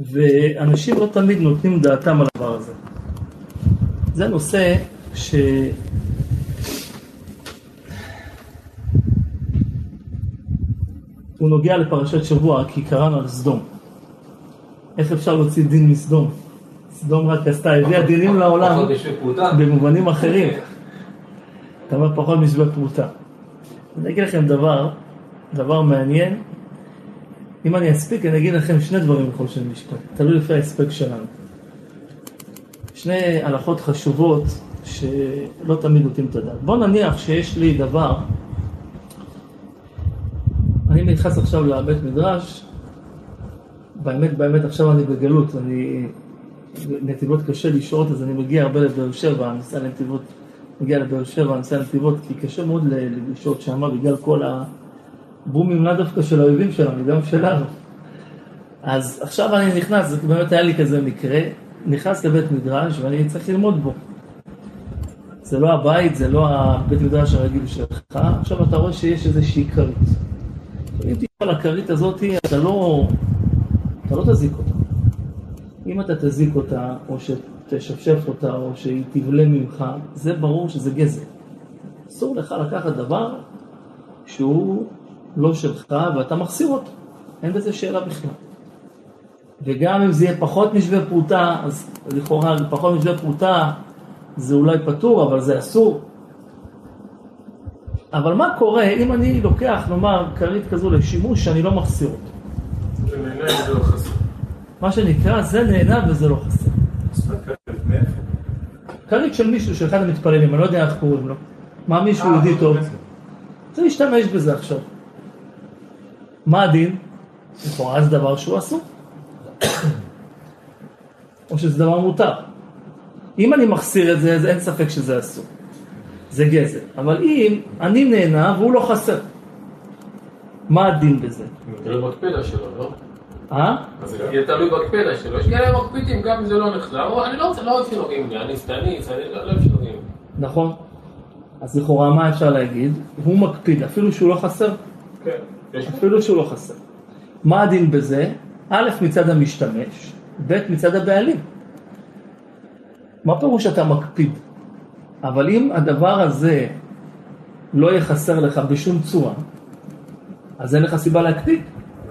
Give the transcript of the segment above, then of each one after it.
ואנשים לא תמיד נותנים דעתם על הדבר הזה. זה נושא ש... הוא נוגע לפרשת שבוע, כי קראנו על סדום. איך אפשר להוציא דין מסדום? סדום רק עשתה, הביאה דינים לעולם במובנים אחרים. אתה אומר פחות משווה פרוטה. אני אגיד לכם דבר, דבר מעניין. אם אני אספיק, אני אגיד לכם שני דברים בכל שם משפט, תלוי לפי ההספק שלנו. שני הלכות חשובות שלא תמיד נותנים את הדעת. בוא נניח שיש לי דבר, אני נכנס עכשיו לבית מדרש, באמת באמת עכשיו אני בגלות, אני, נתיבות קשה לשהות אז אני מגיע הרבה לבאר שבע, אני נוסע לנתיבות, מגיע לבאר שבע, אני נוסע לנתיבות, כי קשה מאוד לשהות שם בגלל כל הבומים לאו דווקא של האויבים שלנו, גם שלנו. אז עכשיו אני נכנס, באמת היה לי כזה מקרה, נכנס לבית מדרש ואני צריך ללמוד בו. זה לא הבית, זה לא הבית מדרש הרגיל שלך, עכשיו אתה רואה שיש איזושהי כרית. אם תשאל על הכרית הזאת, אתה לא, אתה לא תזיק אותה. אם אתה תזיק אותה, או שתשפשף אותה, או שהיא תבלה ממך, זה ברור שזה גזל. אסור לך לקחת דבר שהוא לא שלך ואתה מחסיר אותו. אין בזה שאלה בכלל. וגם אם זה יהיה פחות משווה פרוטה, אז לכאורה פחות משווה פרוטה זה אולי פטור, אבל זה אסור. אבל מה קורה אם אני לוקח, נאמר, כרית כזו לשימוש שאני לא מחסיר אותו? זה נהנה וזה לא חסר. מה שנקרא, זה נהנה וזה לא חסר. כרית של מישהו, של אחד המתפללים, אני לא יודע איך קוראים לו. מה מישהו אה, יהודי טוב? צריך להשתמש בזה עכשיו. מה הדין? לכאורה זה דבר שהוא אסור. או שזה דבר מותר. אם אני מחסיר את זה, אז אין ספק שזה אסור. זה גזל. אבל אם אני נהנה והוא לא חסר, מה הדין בזה? תלוי בקפידה שלו, לא? אה? אז זה יהיה תלוי בקפידה שלו. יש כאלה מקפידים גם אם זה לא נחסר. אני לא רוצה, לא אוהב שנוגעים לי, אני איסטניס, אני לא אוהב שנוגעים לי. נכון? אז לכאורה מה אפשר להגיד? הוא מקפיד, אפילו שהוא לא חסר. כן. יש אפילו שהוא לא חסר. מה הדין בזה? א', מצד המשתמש, ב', מצד הבעלים. מה פירוש אתה מקפיד? אבל אם הדבר הזה לא יהיה חסר לך בשום צורה, אז אין לך סיבה להקפיד.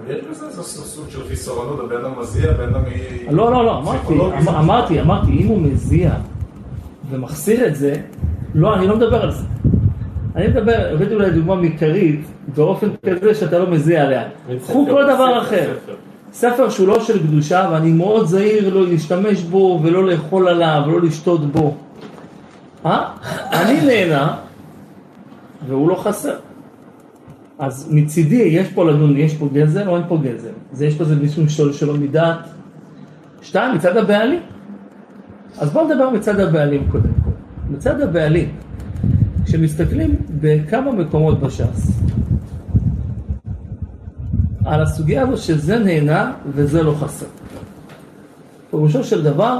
יש בזה איזה סוג של חיסרונות, הבן אדם מזיע, הבן אדם. לא, לא, לא, אמרתי, אמ- אמרתי, אמרתי, אם הוא מזיע ומחסיר את זה, לא, אני לא מדבר על זה. אני מדבר, הבאתי אולי דוגמה מכרית, באופן כזה שאתה לא מזיע עליה. קחו כל דבר אחר. ספר שהוא לא של קדושה, ואני מאוד זהיר לא להשתמש בו ולא לאכול עליו ולא לשתות בו. אה? אני נהנה, והוא לא חסר. אז מצידי, יש פה לדון, יש פה גזל או אין פה גזל? זה יש בזה משום של שלא מדעת. שתיים, מצד הבעלים. אז בואו נדבר מצד הבעלים קודם כל. מצד הבעלים, כשמסתכלים בכמה מקומות בש"ס, על הסוגיה הזו שזה נהנה וזה לא חסר. פירושו של דבר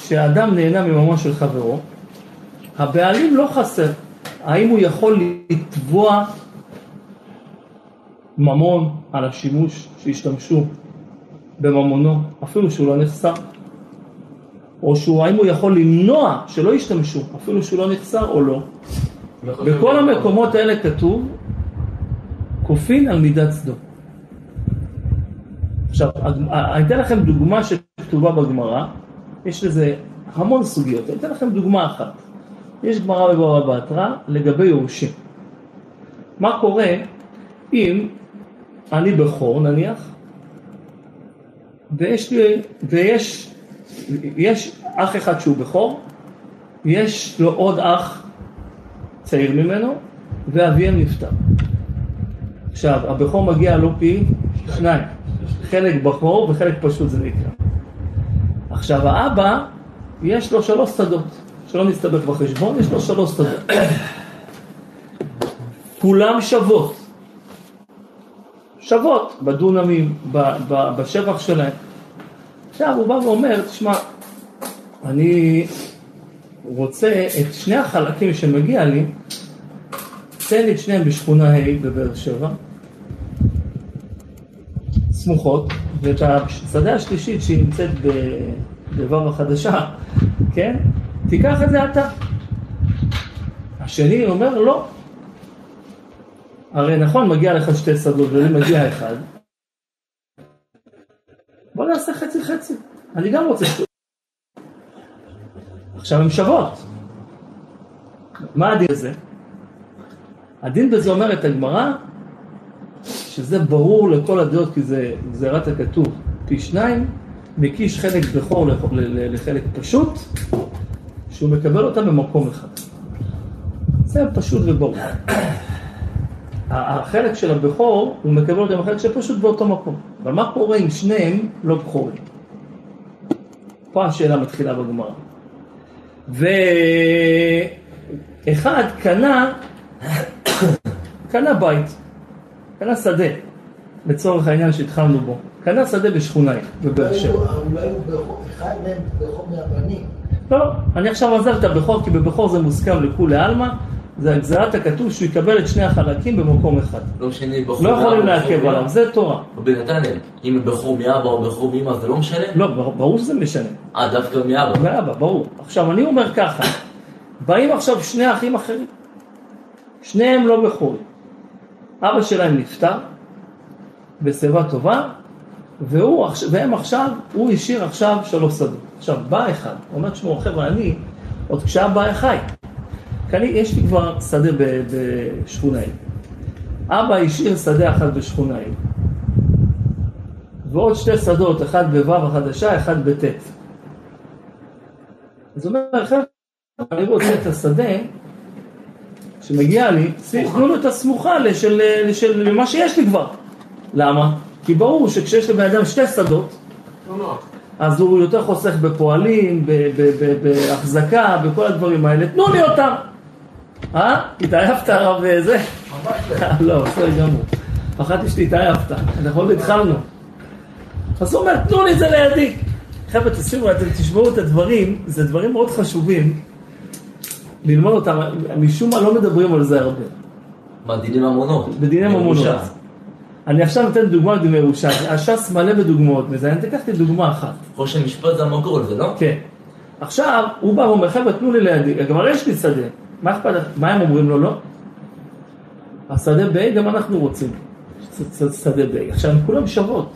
שהאדם נהנה ממומו של חברו, הבעלים לא חסר. האם הוא יכול לתבוע ממון על השימוש שהשתמשו בממונו, אפילו שהוא לא נחסר? או שהוא, האם הוא יכול למנוע שלא ישתמשו, אפילו שהוא לא נחסר או לא? בכל המקומות האלה כתוב, כופין על מידת סדום. עכשיו, אני אתן לכם דוגמה שכתובה בגמרא, יש לזה המון סוגיות, אני אתן לכם דוגמה אחת. יש גמרא בבבא בתרא לגבי יורשים. מה קורה אם אני בכור נניח, ויש לי, ויש יש אח אחד שהוא בכור, יש לו עוד אח צעיר ממנו, ואביהם נפטר. עכשיו, הבכור מגיע לו פי שניים, חלק בכור וחלק פשוט זה נקרא. עכשיו, האבא, יש לו שלוש שדות, שלא נסתבך בחשבון, יש לו שלוש שדות. כולם שוות. שוות בדונמים, בשבח שלהם. עכשיו הוא בא ואומר, תשמע, אני רוצה את שני החלקים שמגיע לי, תן לי את שניהם בשכונה ה' בבאר שבע, סמוכות, ואת השדה השלישית שהיא נמצאת בדבר החדשה, כן? תיקח את זה אתה. השני אומר לא. הרי נכון, מגיע לך שתי שדות ולי מגיע אחד. בוא נעשה חצי חצי. אני גם רוצה. עכשיו הן שוות. מה הדין בזה? הדין בזה אומרת הגמרא, שזה ברור לכל הדעות כי זה גזירת הכתוב פי שניים, מקיש חלק בכור לחלק פשוט, שהוא מקבל אותה במקום אחד. זה פשוט וברור. החלק של הבכור, הוא מקבל אותה בחלק שפשוט באותו מקום. אבל מה קורה אם שניהם לא בכורים? פה השאלה מתחילה בגמרא. ואחד קנה, קנה בית, קנה שדה, לצורך העניין שהתחלנו בו. קנה שדה בשכונה, בבאר שבע. אולי הוא אחד מהם בכור מהבנים. לא, אני עכשיו עוזב את הבכור, כי בבכור זה מוסכם לכולי עלמא, זה הגזרת הכתוב שהוא יקבל את שני החלקים במקום אחד. לא משנה בחור לא יכולים לעכב עליו. זה תורה. רבי נתנאל, אם בחור מאבא או בחור מאמא זה לא משנה? לא, בר- ברור שזה משנה. אה, דווקא מאבא. מאבא, ברור. עכשיו, אני אומר ככה, באים עכשיו שני אחים אחרים, שניהם לא בכורים. אבא שלהם נפטר, בשיבה טובה, והוא, והם עכשיו, הוא השאיר עכשיו שלוש שדות. עכשיו, בא אחד, אומר, תשמעו, חבר'ה, אני, עוד כשאבא חי, אני, יש לי כבר שדה ב- בשכונאי. אבא השאיר שדה אחת בשכונאי, ועוד שתי שדות, אחד בו' החדשה, אחד בט'. אז הוא אומר, חבר'ה, אני רוצה את השדה שמגיע לי, תנו לו את הסמוכה לשל, לשל, למה שיש לי כבר. למה? כי ברור שכשיש לבן אדם שתי שדות, לא. אז הוא יותר חוסך בפועלים, בהחזקה, בכל הדברים האלה. תנו לי אותם! אה? התעייפת הרב זה? לא, בסדר גמור. פחדתי שתתעייפת, עוד התחלנו. אז הוא אומר, תנו לי את זה לידי. חבר'ה, תשימו, אתם תשמעו את הדברים, זה דברים מאוד חשובים. ללמוד אותם, משום מה לא מדברים על זה הרבה. מה, דיני ממונות? בדיני ממונות. אני עכשיו נותן דוגמה ירושה. הש"ס מלא בדוגמאות מזה, אני תיקחתי דוגמה אחת. חושן משפט זה המקור על זה, לא? כן. עכשיו, הוא בא ואומר, חבר'ה, תנו לי לידי, כבר יש לי שדה. מה אכפת? מה הם אומרים לו? לא. השדה ב, גם אנחנו רוצים. שדה ב. עכשיו, הם כולם שוות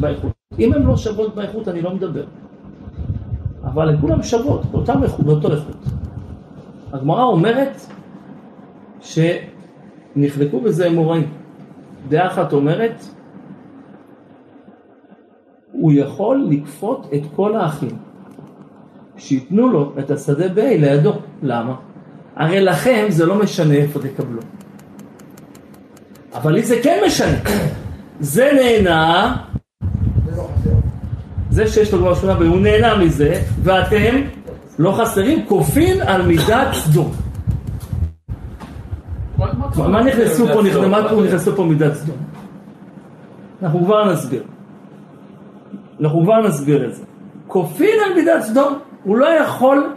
באיכות. אם הן לא שוות באיכות, אני לא מדבר. אבל הן כולם שוות, באותם איכות, באותו איכות. הגמרא אומרת שנחלקו בזה אמוראים. דעה אחת אומרת, הוא יכול לכפות את כל האחים. שייתנו לו את השדה ב לידו. למה? הרי לכם זה לא משנה איפה תקבלו. אבל לי זה כן משנה. זה נהנה, זה שיש לו כבר שכונה והוא נהנה מזה, ואתם לא חסרים, כופין על מידת סדום. מה- נכנסו פה נכנסו פה מידת סדום? אנחנו כבר נסביר. אנחנו כבר נסביר את זה. כופין על מידת סדום, הוא לא יכול,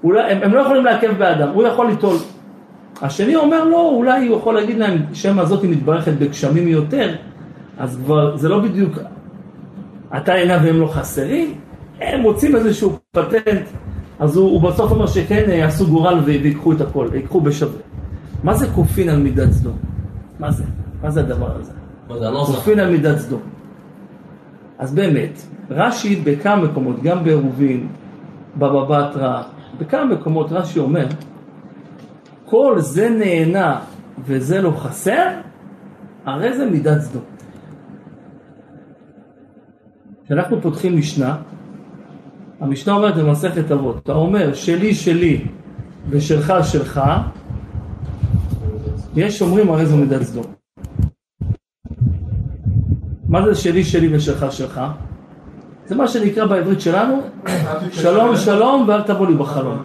הוא לא, הם, הם לא יכולים לעכב באדם, הוא יכול ליטול. השני אומר לא, אולי הוא יכול להגיד להם, שמא זאתי מתברכת בגשמים יותר, אז כבר, זה לא בדיוק, אתה עיניו והם לא חסרים, הם מוצאים איזשהו פטנט, אז הוא, הוא בסוף אומר שכן אה, יעשו גורל ו- ויקחו את הכל, ייקחו בשווה. מה זה כופין על מידת סדום? מה זה? מה זה הדבר הזה? הנוסח? כופין על מידת סדום. אז באמת, רש"י בכמה מקומות, גם בעירובין, בבא בתרא, בכמה מקומות רש"י אומר, כל זה נהנה וזה לא חסר, הרי זה מידת סדום. כשאנחנו פותחים משנה, המשנה אומרת במסכת אבות, אתה אומר שלי שלי ושלך שלך, יש אומרים הרי זו מידת סדום. מה זה שלי שלי ושלך שלך? זה מה שנקרא בעברית שלנו, שלום שלום ואל תבוא לי בחלום.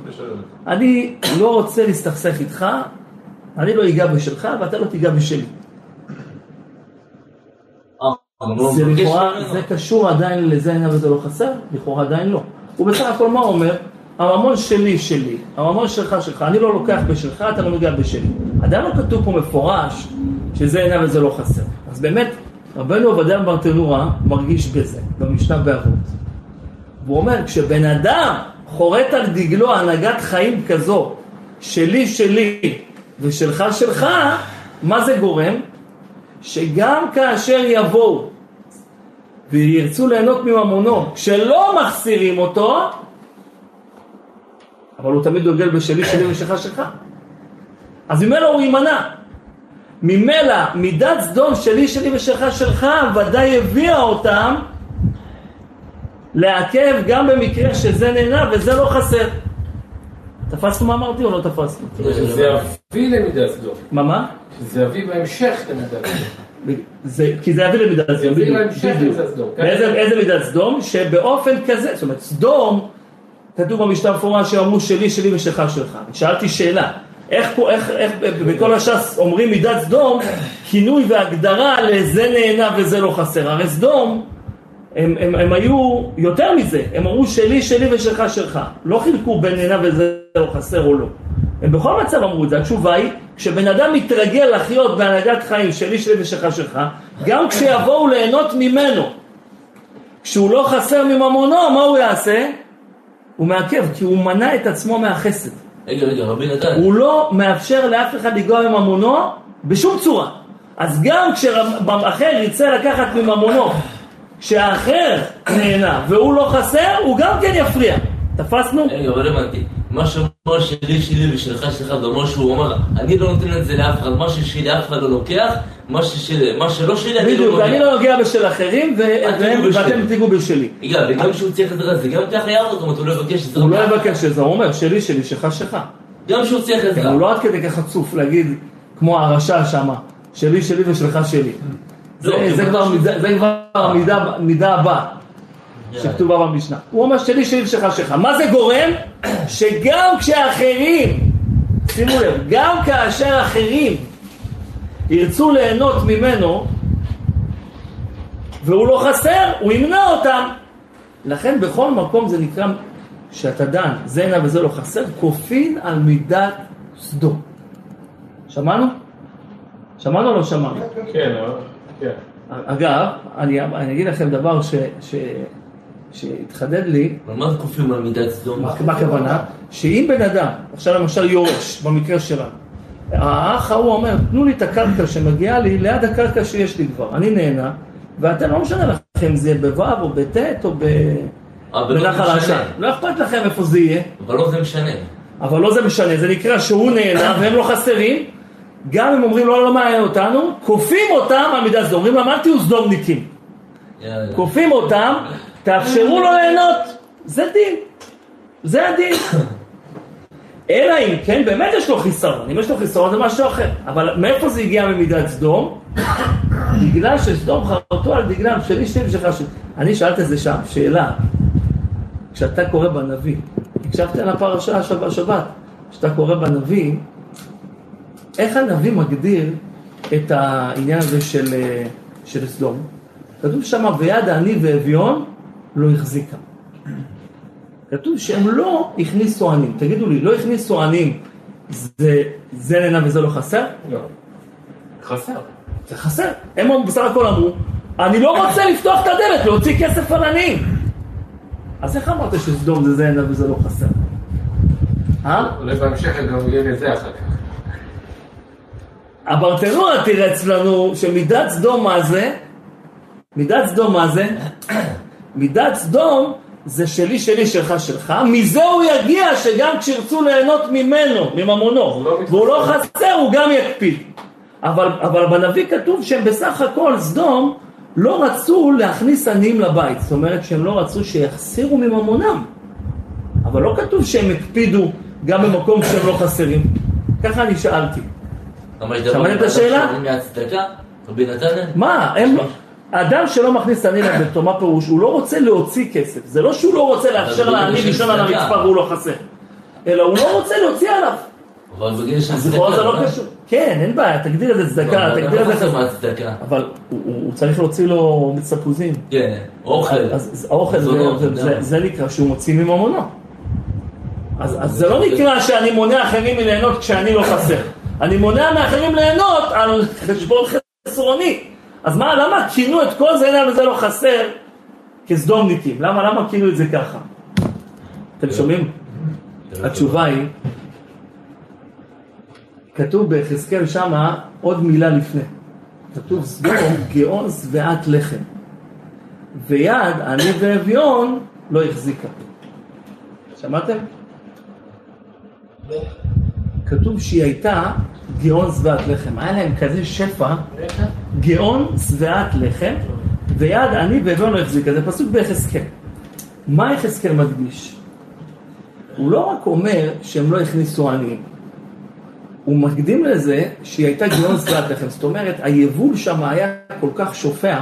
אני לא רוצה להסתכסך איתך, אני לא אגע בשלך ואתה לא תיגע בשלי. זה לכאורה. זה קשור עדיין לזה עניין וזה לא חסר? לכאורה עדיין לא. הוא בסך הכל מה אומר? הממון שלי שלי, הממון שלך שלך, אני לא לוקח בשלך, אתה לא נוגע בשלי. עדיין לא כתוב פה מפורש שזה עניין וזה לא חסר. אז באמת, רבנו עובדיה ברטנורה מרגיש בזה, במשנה באבות. והוא אומר, כשבן אדם חורט על דגלו הנהגת חיים כזו, שלי שלי ושלך שלך, מה זה גורם? שגם כאשר יבואו וירצו ליהנות מממונו, כשלא מחסירים אותו, אבל הוא תמיד דוגל בשלי שלי ושלך שלך. אז ממילא הוא יימנע. ממילא מידת סדום שלי שלי ושלך שלך ודאי הביאה אותם לעכב גם במקרה שזה נהנה וזה לא חסר. תפסנו מה אמרתי או לא תפסנו? שזה יביא למידת סדום. מה מה? שזה יביא בהמשך למידת סדום. זה, כי זה יביא למידת סדום, יביא בדיוק, כן. איזה מידת סדום? שבאופן כזה, זאת אומרת סדום, כתוב במשנה מפורש שאמרו שלי שלי ושלך שלך. שאלתי שאלה, איך, איך, איך בכל הש"ס אומרים מידת סדום, כינוי והגדרה לזה נהנה וזה לא חסר. הרי סדום, הם, הם, הם היו יותר מזה, הם אמרו שלי שלי ושלך שלך. לא חילקו בין נהנה וזה לא חסר או לא. הם בכל מצב אמרו את זה, התשובה היא, כשבן אדם מתרגל לחיות בהנהגת חיים שלי שלי ושלך שלך, גם כשיבואו ליהנות ממנו, כשהוא לא חסר מממונו, מה הוא יעשה? הוא מעכב, כי הוא מנע את עצמו מהחסד. רגע, רגע, רבי נתן. הוא לא מאפשר לאף אחד לגוע בממונו בשום צורה. אז גם כשאחר ירצה לקחת מממונו, כשהאחר נהנה והוא לא חסר, הוא גם כן יפריע. תפסנו? רגע, אבל הבנתי. מה שאומר שלי שלי ושלך שלך זה אומר שהוא אומר, אני לא נותן את זה לאף אחד, מה ששלי אף אחד לא לוקח, מה ששלי- מה שלא שלי אני לא בדיוק, אני לוקח. לא נוגע בשל אחרים. ואתם תיגעו בשלי. רגע, וגם כשהוא צריך עזרה זה גם ככה זאת אומרת הוא לא יבקש עזרה. הוא לא יבקש עזרה, הוא אומר שלי שלי, שלך שלך. גם כשהוא צריך עזרה. הוא לא עד כדי כך חצוף להגיד, כמו הרשע שמה, שלי שלי ושלך שלי. זה- לא, זה כבר זה המידה הבאה. שכתובה במשנה. הוא אומר שלי שלי ושלך שלך. מה זה גורם? שגם כשאחרים, שימו לב, גם כאשר אחרים ירצו ליהנות ממנו והוא לא חסר, הוא ימנע אותם. לכן בכל מקום זה נקרא, שאתה דן, זה הנה וזה לא חסר, כופין על מידת סדום. שמענו? שמענו או לא שמענו? כן, אבל- כן. אגב, אני, אני אגיד לכם דבר ש, ש, שהתחדד לי, אבל מה זה כופים על מידת סדום? מה הכוונה? שאם בן אדם, עכשיו למשל יורש, במקרה שלנו, האח ההוא אומר, תנו לי את הקרקע שמגיעה לי ליד הקרקע שיש לי כבר, אני נהנה, ואתם לא משנה לכם אם זה יהיה בו' או בט' או ב... אבל לא בנחל. העשן. לא אכפת לכם איפה זה יהיה, אבל לא זה משנה. אבל לא זה משנה, זה נקרא שהוא נהנה והם לא חסרים, גם אם אומרים לא, לא מעניין אותנו, כופים אותם על מידה זו, אומרים להם אל תהיו סדומניקים. כופים אותם, תאפשרו לו ליהנות, זה דין, זה הדין. אלא אם כן באמת יש לו חיסרון, אם יש לו חיסרון זה משהו אחר, אבל מאיפה זה הגיע ממידת סדום? בגלל שסדום חרטו על דגלם שלי שלי ושלך שלי. אני שאלתי את זה שם, שאלה, כשאתה קורא בנביא, הקשבתי על הפרשה השבת, כשאתה קורא בנביא, איך הנביא מגדיר את העניין הזה של, אה, של סדום? כתוב שם, ויד העני ואביון לא החזיקה. כתוב שהם לא הכניסו עניים. תגידו לי, לא הכניסו עניים, זה, זה נהנה וזה לא חסר? לא. חסר. זה חסר. הם בסך הכל אמרו, אני לא רוצה לפתוח את הדלת, להוציא כסף על עניים. אז איך אמרת שסדום זה זה נהנה וזה לא חסר? אה? אולי בהמשך גם יהיה לזה אחר כך. הברטנורה תירץ לנו שמידת סדום מה זה? מידת סדום מה זה? מידת סדום זה שלי שלי שלך שלך, מזה הוא יגיע שגם כשירצו ליהנות ממנו, מממונו, לא והוא לא חסר הוא גם יקפיד. אבל, אבל בנביא כתוב שהם בסך הכל סדום לא רצו להכניס עניים לבית, זאת אומרת שהם לא רצו שיחסירו מממונם. אבל לא כתוב שהם הקפידו גם במקום שהם לא חסרים. ככה אני שאלתי. אבל יש דבר שמעת את השאלה? מה, הם לא... האדם שלא מכניס עני לביתו, מה פירוש? הוא לא רוצה להוציא כסף. זה לא שהוא לא רוצה לאפשר לעני לישון על שזה הרצפה צדקה. והוא לא חסר. אלא הוא לא רוצה להוציא עליו. אבל בגלל אז לכאורה זה לא צדקה, קשור. כן, אין בעיה, תגדיר את זה צדקה, לא, תגדיר את זה... מהצדקה. אבל הוא- צריך להוציא לו תפוזים. כן, אוכל. אז האוכל זה נקרא שהוא מוציא מממונו. אז אז זה לא נקרא שאני מונע אחרים מליהנות כשאני לא חסר. אני מונע מאחרים ליהנות על חשבון חסרוני. אז מה, למה כינו את כל זה, אין וזה לא חסר, כסדומניקים? למה, למה כינו את זה ככה? אתם שומעים? התשובה היא, כתוב ביחזקאל שמה עוד מילה לפני. כתוב סדום גאון שבעת לחם. ויד עני ואביון לא החזיקה. שמעתם? כתוב שהיא הייתה גאון שבעת לחם. היה להם כזה שפע, גאון שבעת לחם, ויד עני ואביון לא החזיקה. זה פסוק ביחזקאל. מה יחזקאל מדגיש? הוא לא רק אומר שהם לא הכניסו עניים, הוא מקדים לזה שהיא הייתה גאון שבעת לחם. זאת אומרת, היבול שם היה כל כך שופע,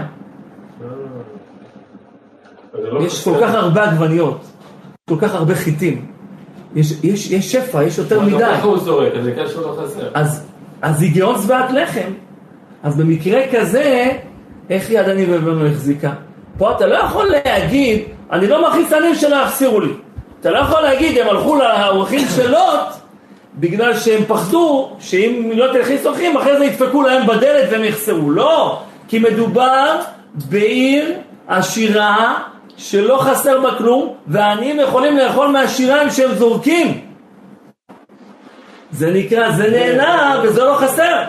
זה לא יש. כל כך הרבה עגבניות, כל כך הרבה חיטים. יש, יש, יש שפע, יש יותר מדי. ככה הוא זורק, אז זה כאלה שלא חסר. אז, אז גאון שבעת לחם. אז במקרה כזה, איך יד ואביון לא החזיקה? פה אתה לא יכול להגיד, אני לא מכניס עניים שלא יחסירו לי. אתה לא יכול להגיד, הם הלכו לאורחים של לוט, בגלל שהם פחדו שאם לא תכניס אורחים, אחרי זה ידפקו להם בדלת והם יחסרו. לא, כי מדובר בעיר עשירה שלא חסר בה כלום, והעניים יכולים לאכול מהשיריים שהם זורקים. זה נקרא, זה נהנה וזה לא חסר.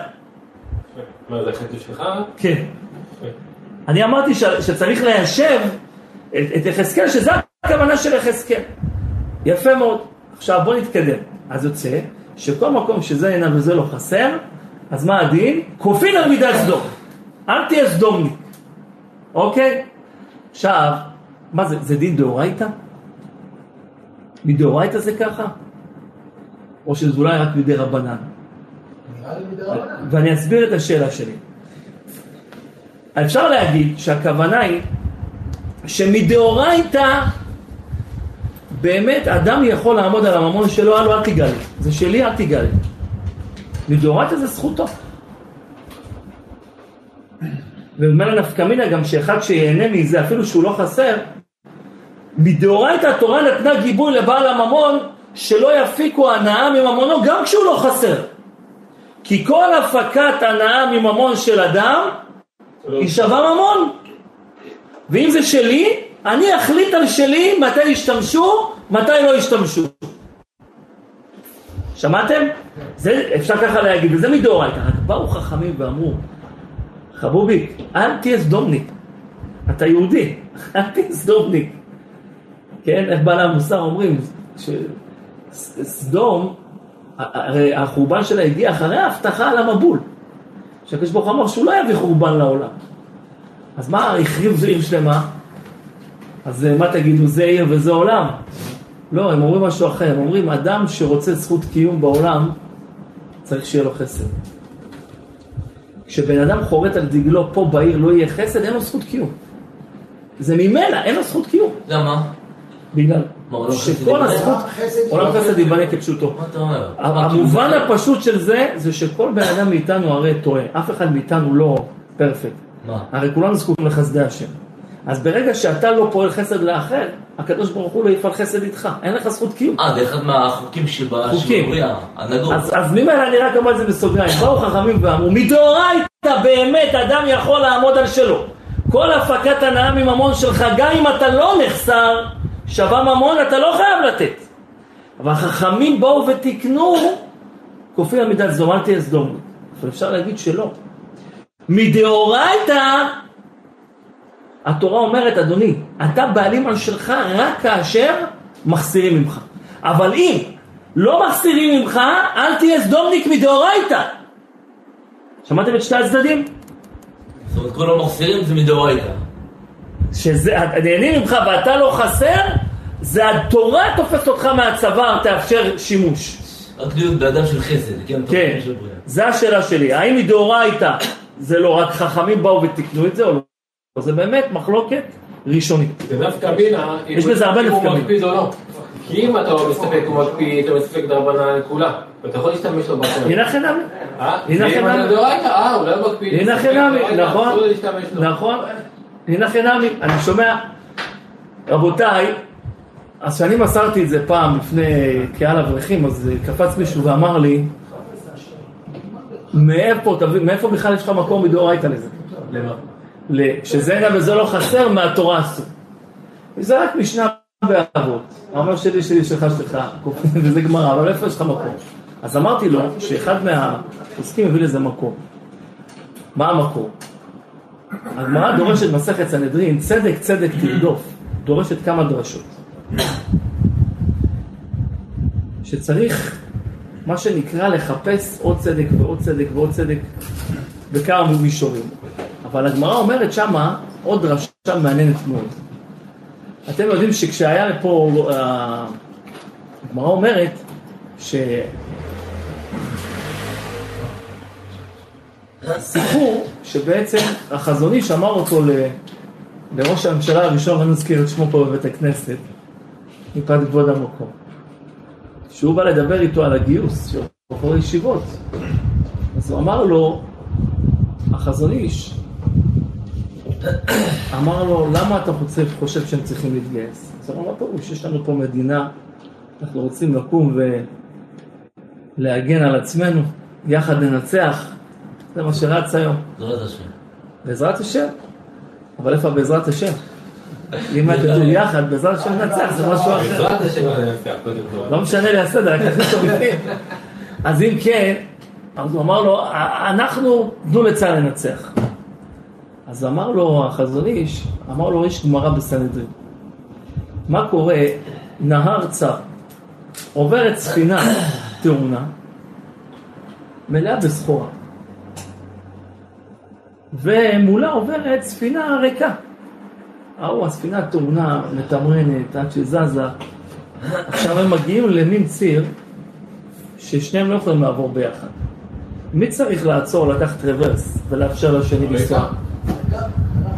מה, זה החטא שלך? כן. אני אמרתי ש, שצריך ליישב את, את יחזקאל, שזה הכוונה של יחזקאל. יפה מאוד. עכשיו בוא נתקדם. אז יוצא שכל מקום שזה אינה וזה לא חסר, אז מה הדין? כופין על מידת סדום. אל תהיה סדומניק. אוקיי? עכשיו, מה זה, זה דין דאורייתא? מדאורייתא זה ככה? או שזה אולי רק מדי רבנן? ואני אסביר את השאלה שלי. אפשר להגיד שהכוונה היא שמדאורייתא באמת אדם יכול לעמוד על הממון שלו, הלו אל תיגע לי, זה שלי אל תיגע לי. מדאורייתא זה זכותו. וממילא נפקא מינה גם שאחד שיהנה מזה אפילו שהוא לא חסר, מדאורייתא התורה נתנה גיבוי לבעל הממון שלא יפיקו הנאה מממונו גם כשהוא לא חסר. כי כל הפקת הנאה מממון של אדם היא שווה ממון. ואם זה שלי, אני אחליט על שלי מתי ישתמשו, מתי לא ישתמשו. שמעתם? זה אפשר ככה להגיד, וזה מדאורייתא. רק באו חכמים ואמרו, חבובי, אל תהיה סדומניק. אתה יהודי, אל תהיה סדומניק. כן, איך בעלי המוסר אומרים, שסדום, הרי החורבן שלה הגיע אחרי ההבטחה על המבול. שהקדוש ברוך הוא אמר שהוא לא יביא חורבן לעולם. אז מה, החריב עיר שלמה? אז אה, מה תגידו, זה עיר וזה עולם? לא, הם אומרים משהו אחר, הם אומרים, אדם שרוצה זכות קיום בעולם, צריך שיהיה לו חסד. כשבן אדם חורט על דגלו, פה בעיר לא יהיה חסד, אין לו זכות קיום. זה ממילא, אין לו זכות קיום. למה? בגלל שכל? הזכות, עולם. חסד ייבנה כפשוטו. מה אתה אומר? המובן הפשוט של זה, זה שכל בן אדם מאיתנו הרי טועה. אף אחד מאיתנו לא פרפקט. מה? הרי כולנו זקוקים לחסדי השם. אז ברגע שאתה לא פועל חסד לאחר, הקדוש ברוך הוא לא יפעל חסד איתך. אין לך זכות קיום. אה, זה אחד מהחוקים. שבבריאה, הנגור. אז, אז ממילא אני רק אומר את זה בסוגריים. באו חכמים ואמרו, מדאורייתא באמת אדם יכול לעמוד על שלו. כל הפקת הנאה מממון שלך, גם אם אתה לא נחסר, שווה ממון, אתה לא חייב לתת. אבל החכמים באו ותיקנו, כופי על מידת סדום, אל תהיה סדום. אבל אפשר להגיד שלא. מדאורייתא, התורה אומרת, אדוני, אתה בעלים על שלך רק כאשר מחסירים ממך. אבל אם לא מחסירים ממך, אל תהיה סדומניק מדאורייתא. שמעתם את שני הצדדים? זאת אומרת, כל המחסירים זה מדאורייתא. שזה, הנהנים ממך ואתה לא חסר, זה התורה תופסת אותך מהצבא, תאפשר שימוש. רק להיות באדם של חסד, כן? כן. זה השאלה שלי. האם מדאורייתא זה לא רק חכמים באו ותיקנו את זה או לא? זה באמת מחלוקת ראשונית. זה נפקא מינה, אם יש בזה הרבה אם נפקא הוא מינה. מקפיד או לא. כי אם אתה לא מסתפק, הוא מקפיד, אתה מסתפק דרבנן לכולה. ואתה יכול להשתמש לו בצד. הנה חינמי. אה? הנה דאורייתא, אה, אולי הוא מקפיד. הנה דאורייתא, נכון. נכון, הנה חינמי, אני שומע, רבותיי, אז כשאני מסרתי את זה פעם לפני קהל אברכים, אז קפץ מישהו ואמר לי, מאיפה, מאיפה בכלל יש לך מקום מדאורייתא לזה? למה? שזה הנה וזה לא חסר, מהתורה אסור. וזה רק משנה באבות. אומר שלי, שלי, שלך, שלך, וזה גמרא, אבל איפה יש לך מקום? אז אמרתי לו שאחד מהפוסקים הביא לזה מקום. מה המקור? הגמרא דורשת מסכת סנהדרין, צדק צדק תרדוף, דורשת כמה דרשות. שצריך, מה שנקרא, לחפש עוד צדק ועוד צדק ועוד צדק בכמה מישורים. אבל הגמרא אומרת שמה עוד דרשה מעניינת מאוד. אתם יודעים שכשהיה פה, אה, הגמרא אומרת ש... שבעצם החזון איש אמר אותו ל... לראש הממשלה הראשון, לא נזכיר את שמו פה בבית הכנסת, מפאת כבוד המקום. שהוא בא לדבר איתו על הגיוס של בחורי ישיבות. אז הוא אמר לו, החזון איש, אמר לו, למה אתה חושב, חושב שהם צריכים להתגייס? אז הוא אמר, מה פירוש? יש לנו פה מדינה, אנחנו רוצים לקום ולהגן על עצמנו, יחד ננצח, זה מה שרץ היום. בעזרת השם. בעזרת השם. אבל איפה בעזרת השם? אם כתוב יחד, בעזרת השם ננצח, זה משהו אחר. בעזרת השם אני אנצח, קודם כל. לא משנה לי הסדר, רק תכניס אותו בפנים. אז אם כן, אז הוא אמר לו, אנחנו, תנו לצה"ל לנצח. אז אמר לו החזון איש, אמר לו, יש גמרא בסנהדרין. מה קורה? נהר צר, עוברת ספינה תאונה, מלאה בסחורה. ומולה עוברת ספינה ריקה. ההוא, הספינה תאונה, מתמרנת, עד שזזה. עכשיו הם מגיעים למין ציר ששניהם לא יכולים לעבור ביחד. מי צריך לעצור, לקחת רוורס ולאפשר לשני לנסוע?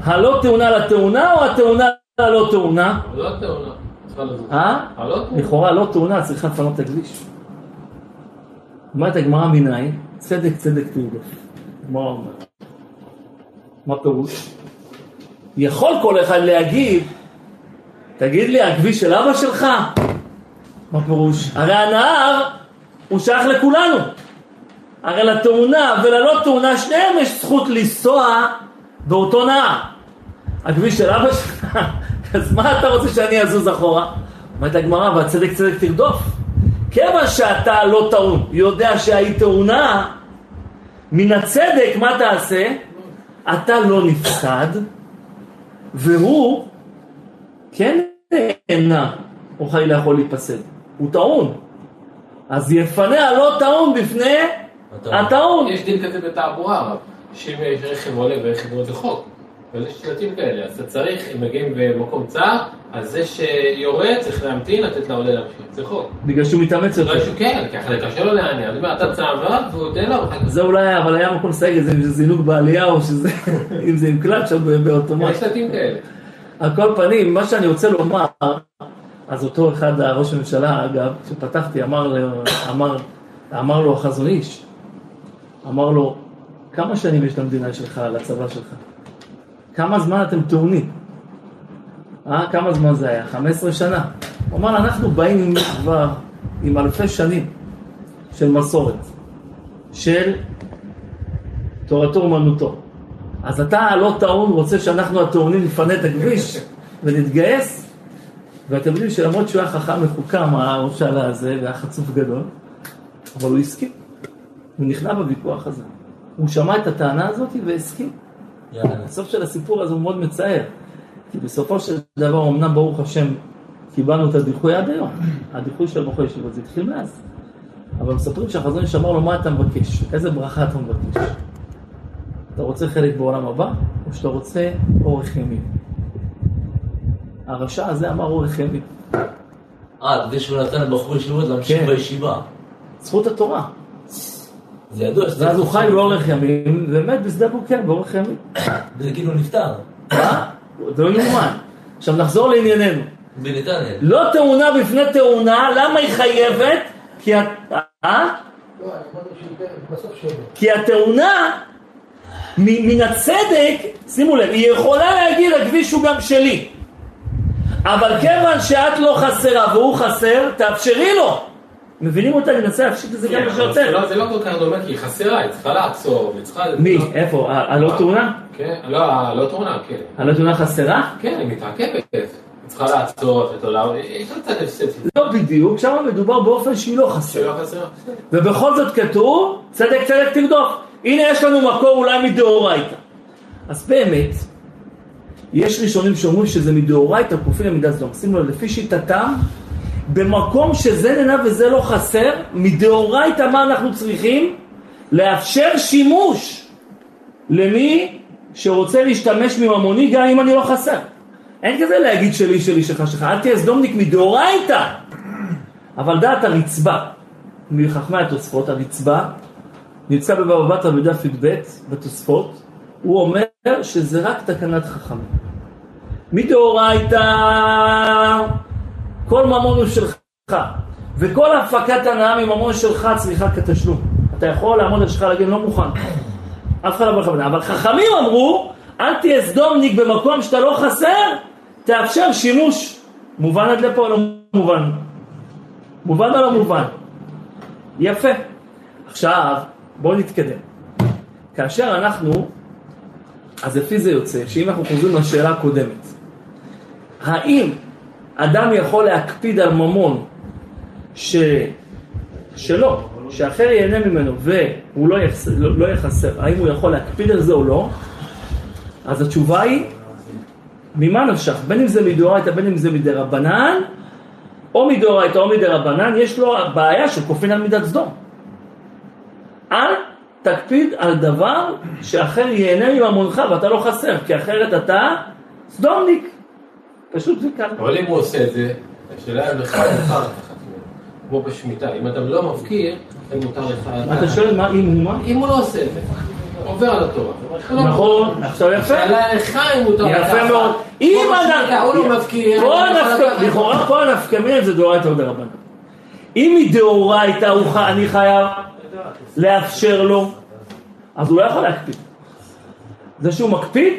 הלא תאונה לתאונה או התאונה ללא תאונה? לא תאונה. אה? תאונה. לכאורה לא תאונה, צריכה לפנות את הכביש. אומרת הגמרא מנין? צדק צדק אומרת. מה פירוש? יכול כל אחד להגיד, תגיד לי, הכביש של אבא שלך? מה פירוש? הרי הנהר הוא שייך לכולנו. הרי לתאונה וללא תאונה, שניהם יש זכות לנסוע באותו נהר. הכביש של אבא שלך, אז מה אתה רוצה שאני אזוז אחורה? אומרת הגמרא, והצדק צדק תרדוף. כיוון שאתה לא טעון, יודע שהיא תאונה, מן הצדק מה תעשה? אתה לא נפסד, והוא כן נהנה, או חלילה יכול להיפסד. הוא טעון. אז יפנה הלא טעון בפני הטעון. יש דין כזה בתעבורה, אבל שאם רכב עולה ורכב יורד זה חוק. אבל יש שלטים כאלה, אז אתה צריך, אם מגיעים במקום צר, אז זה שיורד צריך להמתין, לתת לעולה להמשיך. זה חוק. בגלל שהוא מתאמץ לא יותר. שהוא כן, כי אחרי קשה לו להניע. אני אומר, אתה צעבר, והוא נותן לו, זה אולי, אבל היה מקום לסייג את זה, אם זה זינוק בעלייה או שזה, אם זה עם קלאץ' או באוטומט. יש שלטים כאלה. על כל פנים, מה שאני רוצה לומר, אז אותו אחד, ראש הממשלה, אגב, כשפתחתי, אמר, אמר, אמר לו החזון איש, אמר לו, כמה שנים יש למדינה שלך, לצבא שלך? כמה זמן אתם טעונים? אה, כמה זמן זה היה? 15 שנה. הוא אמר, אנחנו באים כבר עם אלפי שנים של מסורת, של תורתו אומנותו. אז אתה הלא טעון רוצה שאנחנו הטעונים נפנה את הכביש ונתגייס? ואתם יודעים שלמרות שהוא היה חכם מחוכם, העלה הזה, והיה חצוף גדול, אבל הוא הסכים. הוא נכנע בוויכוח הזה. הוא שמע את הטענה הזאת והסכים. הסוף של הסיפור הזה הוא מאוד מצער. כי בסופו של דבר, אמנם ברוך השם, קיבלנו את הדיחוי עד היום. הדיחוי של בחורי ישיבות, זה התחיל מאז. אבל מספרים שהחזון איש אמר לו, מה אתה מבקש? איזה ברכה אתה מבקש? אתה רוצה חלק בעולם הבא, או שאתה רוצה אורך ימים? הרשע הזה אמר אורך ימים. אה, כדי שהוא נתן לבחור ישיבות להמשיך כן. בישיבה. זכות התורה. זה ידוע שזה... ואז הוא חי באורך ימים, ומת בשדה בוקר באורך ימים. זה כאילו נפטר. מה? זה לא יאומן. עכשיו נחזור לענייננו. בנתניה. לא תאונה בפני תאונה, למה היא חייבת? כי, ה... אה? לא, אני אמרתי שייתן בסוף שבע. כי התאונה, מ- מן הצדק, שימו לב, היא יכולה להגיד הכביש הוא גם שלי. אבל כיוון שאת לא חסרה והוא חסר, תאפשרי לו. מבינים אותה? מנסה להפשיט את זה כן, כמה שיותר. לא- זה לא כל כך דומה, כי היא חסרה, היא צריכה לעצור, היא צריכה... מי? איפה? הלא תאונה? כן, לא, הלא תאונה, כן. הלא תאונה חסרה? כן, היא מתעכבת. היא צריכה לעצור, לו לעבור, יש לה קצת הפסד. לא בדיוק, שם מדובר באופן שהיא לא חסרה. חסרה. ובכל זאת כתוב, צדק צדק תרדוף. הנה יש לנו מקור אולי מדאורייתא. אז באמת, יש ראשונים שאומרים שזה מדאורייתא כופין למידת סדום. שימו לב, לפי שיטתם, במקום שזה נהנה וזה לא חסר, מדאורייתא מה אנחנו צריכים? לאפשר שימוש למי שרוצה להשתמש מממוני גם אם אני לא חסר. אין כזה להגיד שלי שלי שלך שלך, אל תהיה סדומניק מדאורייתא. אבל דעת הרצבה, מחכמי התוספות, הרצבה, נמצא בבבא בתרא בדף י"ב בתוספות, הוא אומר שזה רק תקנת חכמים. מדאורייתא, כל ממון הוא שלך, וכל הפקת הנאה מממון שלך צריכה כתשלום. אתה יכול לעמוד על שלך להגיד לא מוכן, אף אחד לא בכוונה, אבל חכמים אמרו, אל תהיה סדומניק במקום שאתה לא חסר, תאפשר שימוש. מובן עד לפה או לא מובן? מובן או לא מובן? יפה. עכשיו, בואו נתקדם. כאשר אנחנו, אז לפי זה יוצא, שאם אנחנו חוזרים לשאלה הקודמת, האם אדם יכול להקפיד על ממון ש... שלא, שאחר ייהנה ממנו והוא לא, יחס... לא, לא יחסר, האם הוא יכול להקפיד על זה או לא? אז התשובה היא, ממה נפשך? בין אם זה מדאורייתא, בין אם זה מדרבנן, או מדאורייתא או מדרבנן, יש לו בעיה של כופין על מידת סדום. אל תקפיד על דבר שאחר ייהנה מממונך ואתה לא חסר, כי אחרת אתה סדומניק. פשוט זה ככה. אבל אם הוא עושה את זה, השאלה אם לך ממנו. כמו בשמיטה, אם אתה לא מפקיר, אז מותר לך... אתה שואל מה אם הוא מה? אם הוא לא עושה את זה, עובר על התורה. לא נכון, עכשיו יפה. השאלה לך אם מותר לקחת. יפה מאוד. אם אדם... הוא לא מפקיר, הנפקא- לקחת. לכאורה כל הנפקא מינה זה דאורייתא או דרבנן. אם הוא ח- אני חייב לאפשר לו, אז הוא לא יכול להקפיד. זה שהוא מקפיד,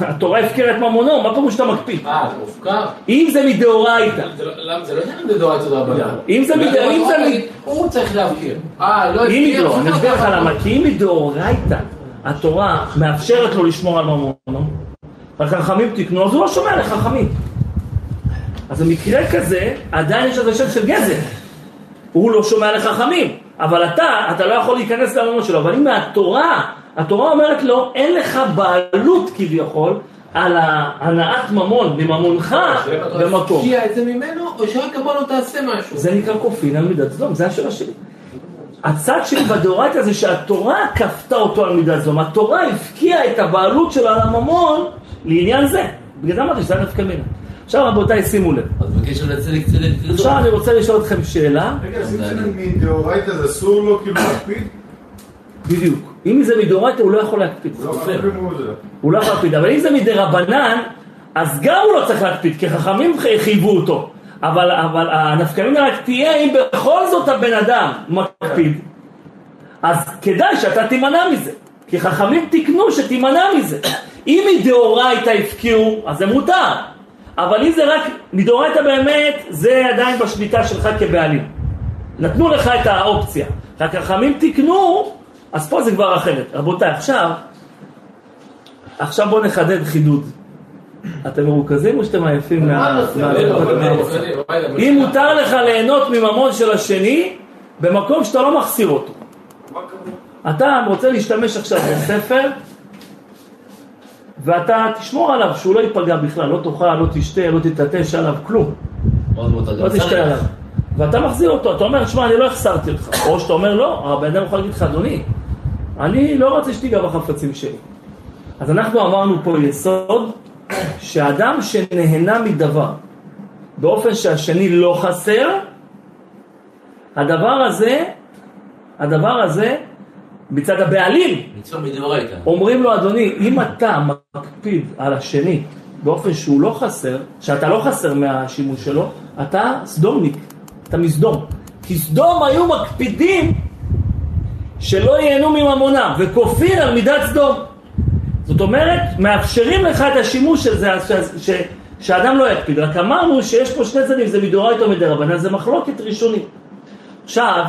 התורה הפקירה את ממונו, מה פירוש שאתה מקפיד? אה, אתה מופקר? אם זה מדאורייתא, זה לא- למה- זה לא עניין זה דורייתא או דרבנן. אם זה מד- אם זה מד- הוא צריך להפקיר. אה, לא הפקיר, לא, אני אסביר לך למה, כי אם מדאורייתא התורה מאפשרת לו לשמור על ממונו, והחכמים תקנו, אז הוא לא שומע לחכמים. אז במקרה כזה, עדיין יש לזה שם של גזל. הוא לא שומע לחכמים, אבל אתה, אתה לא יכול להיכנס לממון שלו. אבל אם מהתורה, התורה אומרת לו, אין לך בעלות כביכול על הנעת ממון מממונך במקום. הפקיע את זה ממנו, או שרק אמר לו תעשה משהו. זה נקרא כופין על מידת סדום, זה השאלה שלי. הצד שלי בדאורייתא זה שהתורה כפתה אותו על מידת סדום, התורה הפקיעה את הבעלות שלו על הממון לעניין זה. בגלל זה אמרתי שזה היה נפקא מינה. עכשיו רבותיי שימו לב, אז בקשר לצדק צדק תרדוף. עכשיו אני רוצה לשאול אתכם שאלה, רגע, שים מדאורייתא זה אסור לו כאילו להקפיד? בדיוק, אם זה מדאורייתא הוא לא יכול להקפיד, לא הוא לא יכול להקפיד, אבל אם זה מדרבנן, אז גם הוא לא צריך להקפיד, כי חכמים חייבו אותו, אבל, אבל הנפקא מינה רק תהיה אם בכל זאת הבן אדם מקפיד, אז כדאי שאתה תימנע מזה, כי חכמים תיקנו שתימנע מזה. אם מדאורייתא הפקיעו, אז זה מותר, אבל אם זה רק, מדאורייתא באמת, זה עדיין בשליטה שלך כבעלים. נתנו לך את האופציה, רק חכמים תיקנו, אז פה זה כבר אחרת. רבותיי, עכשיו, עכשיו בואו נחדד חידוד. אתם מרוכזים או שאתם עייפים מה... לא, אם מותר לך ליהנות מממון של השני, במקום שאתה לא מחסיר אותו. אתה רוצה להשתמש עכשיו בספר, ואתה תשמור עליו שהוא לא ייפגע בכלל, לא תאכל, לא תשתה, לא תתעטש עליו, כלום. לא תשתה עליו. ואתה מחזיר אותו, אתה אומר, שמע, אני לא החסרתי אותך. או שאתה אומר, לא, הבן אדם יכול להגיד לך, אדוני, אני לא רוצה שתיגע בחפצים שלי. אז אנחנו אמרנו פה יסוד, שאדם שנהנה מדבר באופן שהשני לא חסר, הדבר הזה, הדבר הזה, מצד הבעלים. אומרים לו, אדוני, אם אתה מקפיד על השני באופן שהוא לא חסר, שאתה לא חסר מהשימוש שלו, אתה סדומניק, אתה מסדום. כי סדום היו מקפידים שלא ייהנו מממונם, וכופין על מידת סדום. זאת אומרת, מאפשרים לך את השימוש של זה, ש, ש, שאדם לא יקפיד. רק אמרנו שיש פה שני צדדים, זה מדאורייתא או מדרבנן, זה מחלוקת ראשונית. עכשיו,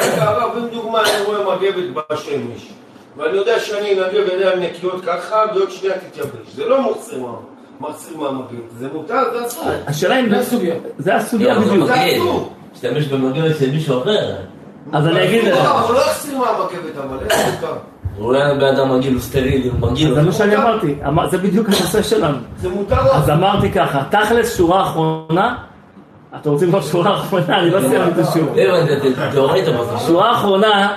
רגע, הרב, אם דוגמה אני רואה מגבת בשמש, ואני יודע שאני אנגב בידיים נקיות ככה, ועוד שנייה תתייבש. זה לא מה- מחסיר מהמגבת, זה מותר, זה אסור. השאלה אם... זה הסוגיה. זה הסוגיה לא, זה בדיוק. מגן. אסור. משתמש במגן של מישהו אחר. אז אני אגיד לך. לא, הוא לא החסיר מהמגבת, אבל איך מותר? אולי בן אדם מגעיל הוא סטרילי, הוא מגעיל. זה מה שאני אמרתי, אמר- זה בדיוק הנושא שלנו. זה מותר לו. אז אמרתי ככה, תכלס שורה אחרונה, אתם רוצים לראות שורה אחרונה? אני לא סיימתי את השיעור. לא אבל זה שורה אחרונה,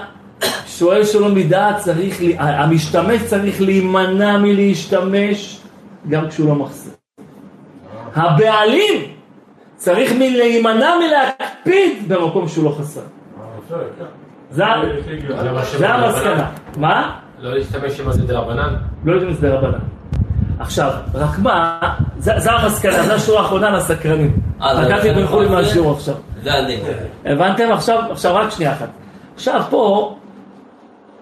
שואל שלא מדעת צריך, המשתמש צריך להימנע מלהשתמש גם כשהוא לא מחסיר. הבעלים צריך להימנע מלהקפיד במקום שהוא לא חסר. זה זה זה המסקנה. מה? לא להשתמש עם הזה דרבנן? לא יודעים את זה רבנן. עכשיו, רק מה, זה זה המסקנה, זו השורה האחרונה לסקרנים. אה, זה רק אל לכן תברחו לי מהשיעור מפריע? עכשיו. זה הדין. הבנתם? עכשיו, עכשיו רק שנייה אחת. עכשיו פה,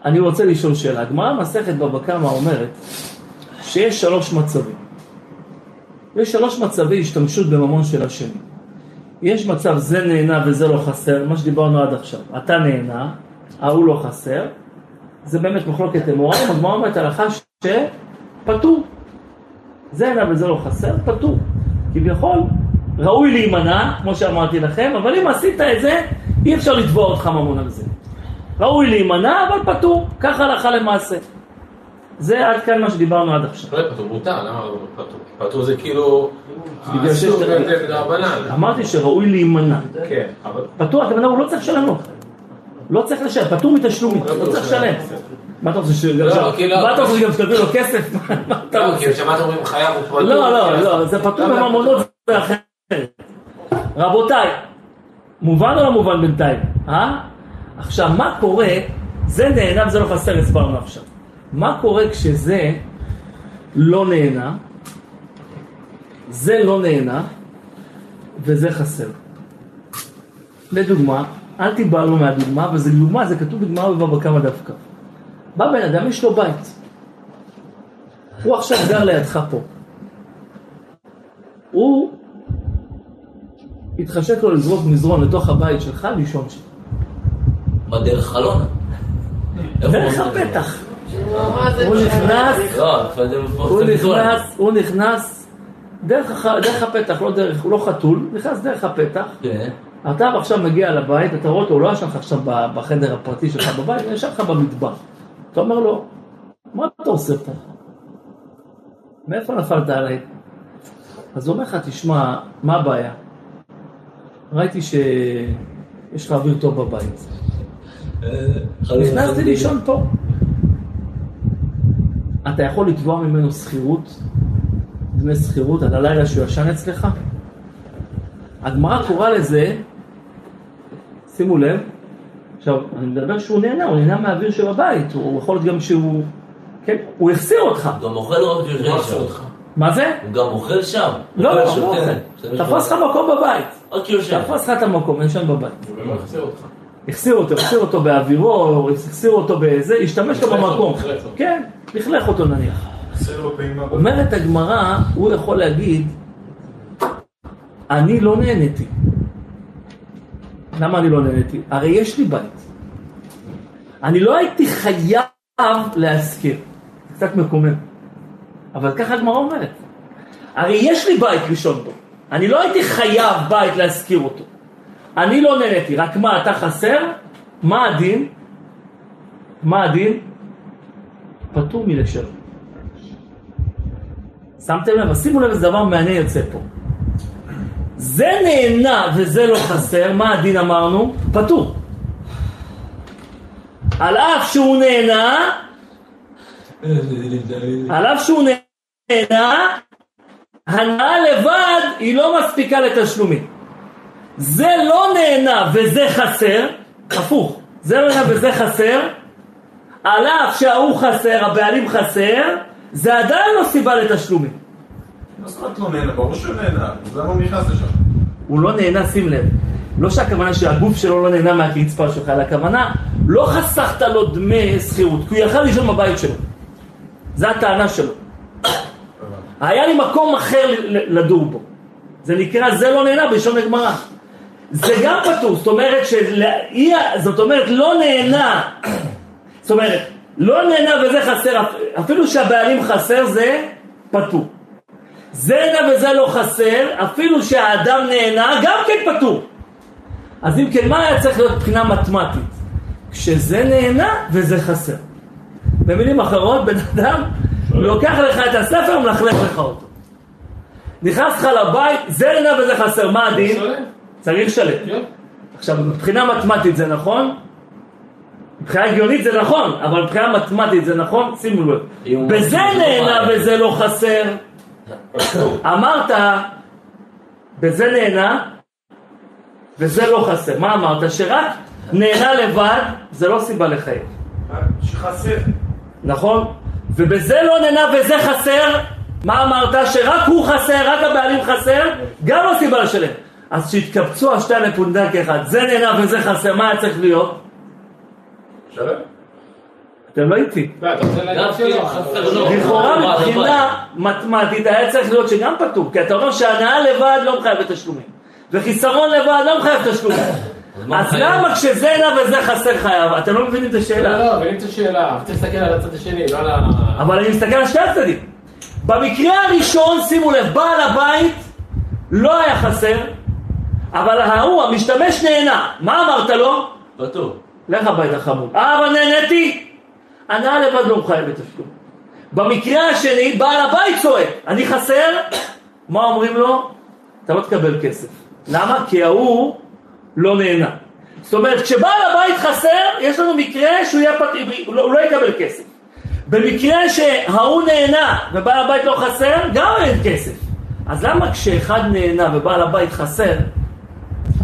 אני רוצה לשאול שאלה. הגמרא מסכת בבא קמא אומרת שיש שלוש מצבים. יש שלוש מצבי השתמשות בממון של השני. יש מצב זה נהנה וזה לא חסר, מה שדיברנו עד עכשיו. אתה נהנה, ההוא לא חסר. זה באמת מחלוקת אמוראים, הגמרא אומרת הלכה שפטור. זה נהנה וזה לא חסר, פטור. כביכול, ראוי להימנע, כמו שאמרתי לכם, אבל אם עשית את זה, אי אפשר לתבוע אותך ממון על זה. ראוי להימנע, אבל פטור, ככה הלכה למעשה. זה עד כאן מה שדיברנו עד עכשיו. לא פטור, מותר, למה לא פטור? פטור זה כאילו... בגלל שיש- אסור בדרבנן. אמרתי שראוי להימנע. כן, אבל... פטור, הכוונה הוא לא צריך לשלם לו. לא צריך לשלם, פטור מתשלומים, לא צריך לשלם. מה אתה רוצה ש... כאילו- מה אתה רוצה גם שתביא לו כסף? לא? כי שמעת אומרים חייב הוא פטור. לא, לא, לא, זה פטור? בממונות זה אחרת. רבותיי, מובן או לא מובן בינתיים? אה? עכשיו, מה קורה, זה נהנה וזה לא חסר, הסברנו עכשיו. מה קורה כשזה לא נהנה, זה לא נהנה, וזה חסר? לדוגמה, אל תיבהלו מהדוגמה, וזו דוגמה, זה כתוב בגמרא בבבא קמא דווקא. בא בן אדם, יש לו בית. הוא עכשיו גר לידך פה. הוא התחשק לו לזרוק מזרון לתוך הבית שלך לישון שם. חלון. איפה דרך הוא אומר? הפתח. הוא נכנס, לא, פה הוא. נכנס, הוא נכנס דרך הפתח, לא דרך, הוא לא חתול, נכנס דרך הפתח. כן. אתה עכשיו מגיע לבית, אתה רואה אותו, הוא לא ישן לך עכשיו בחדר הפרטי שלך בבית, הוא ישן לך במטבח. אתה אומר לו, מה אתה עושה פה? מאיפה נפלת עליי? אז הוא אומר לך, תשמע, מה הבעיה? ראיתי שיש לך אוויר טוב בבית. נכנסתי לישון פה. אתה יכול לתבוע ממנו שכירות, דמי שכירות על הלילה שהוא ישן אצלך? הגמרא קוראה לזה, שימו לב, עכשיו, אני מדבר שהוא נהנה, הוא נהנה מהאוויר שבבית, הוא יכול להיות גם שהוא, כן, הוא החסיר אותך. הוא גם אוכל לא רק הוא יושב שם. אותך. מה זה? הוא גם אוכל שם. לא, לא. לא אוכל. משתמש תפס לך. מקום בבית. רק יושב. תפס לך את המקום, ישן בבית. הוא באמת יחזיר אותך. החסיר אותו, החסיר אותו באווירו, החסיר אותו בזה, השתמש לו במקום. כן, לכלך אותו נניח. אומרת הגמרא, הוא יכול להגיד, אני לא נהניתי. למה אני לא נהניתי? הרי יש לי בית. אני לא הייתי חייב להשכיר. זה קצת מקומם. אבל ככה הגמרא אומרת. הרי יש לי בית לישון בו. אני לא הייתי חייב בית להשכיר אותו. אני לא נהניתי, רק מה, אתה חסר? מה הדין? מה הדין? פטור מלשלם. שמתם לב? שימו לב איזה דבר מעניין יוצא פה. זה נהנה וזה לא חסר, מה הדין אמרנו? פטור. על אף שהוא נהנה, על אף שהוא נהנה, הנאה לבד היא לא מספיקה לתשלומים. זה לא נהנה וזה חסר, הפוך, זה לא נהנה וזה חסר, על אף שההוא חסר, הבעלים חסר, זה עדיין לא סיבה לתשלומים. מה זאת אומרת לא נהנה? ברור שהוא נהנה. למה הוא נכנס לשם? הוא לא נהנה, שים לב. לא שהכוונה שהגוף שלו לא נהנה מהקצפה שלך, אלא הכוונה, לא חסכת לו דמי שכירות, כי הוא יכל לישון בבית שלו. זו הטענה שלו. היה לי מקום אחר לדור בו. זה נקרא, זה לא נהנה בלשון הגמרא. זה גם פטור, זאת אומרת, של... זאת אומרת, לא נהנה, זאת אומרת, לא נהנה וזה חסר, אפילו שהבעלים חסר זה פטור. זה נהנה וזה לא חסר, אפילו שהאדם נהנה, גם כן פטור. אז אם כן, מה היה צריך להיות מבחינה מתמטית? כשזה נהנה וזה חסר. במילים אחרות, בן אדם לוקח לך את הספר ומלכלך לך אותו. נכנס לך לבית, זה נהנה וזה חסר, מה הדין? צריך לשלם. עכשיו, מבחינה מתמטית זה נכון? מבחינה הגיונית זה נכון, אבל מבחינה מתמטית זה נכון? שימו לב. בזה נהנה וזה לא חסר. אמרת, בזה נהנה וזה לא חסר. מה אמרת? שרק נהנה לבד זה לא סיבה לחייב. שחסר. נכון? ובזה לא נהנה וזה חסר, מה אמרת? שרק הוא חסר, רק הבעלים חסר, גם לא סיבה לשלם. אז שהתקבצו על שתי הנקודה כאחד, זה נהנה וזה חסר, מה היה צריך להיות? שלם. אתם לא איתי. לא. לכאורה לא, מבחינה מתמטית היה צריך להיות שגם פטור, כי אתה אומר שהנאה לבד לא מחייב בתשלומים, וחיסרון לבד לא מחייב תשלומים. אז? למה כשזה נע וזה חסר חייב? אתם לא מבינים את לא, השאלה. לא, מבין את השאלה. צריך להסתכל על הצד השני, לא על ה... אבל אני מסתכל על שתי הצדדים. במקרה הראשון, שימו לב, בעל הבית לא היה חסר, אבל ההוא, המשתמש נהנה. מה אמרת לו? פטור. לך הביתה חמוד. אה, אבל נהניתי. הנאה לבד לא מחייב בתשלום. במקרה השני, בעל הבית צועק, אני חסר? מה אומרים לו? אתה לא תקבל כסף. למה? כי ההוא לא נהנה. זאת אומרת, כשבעל הבית חסר, יש לנו מקרה שהוא יהיה פת... הוא לא, הוא לא יקבל כסף. במקרה שההוא נהנה ובעל הבית לא חסר, גם אין כסף. אז למה כשאחד נהנה ובעל הבית חסר,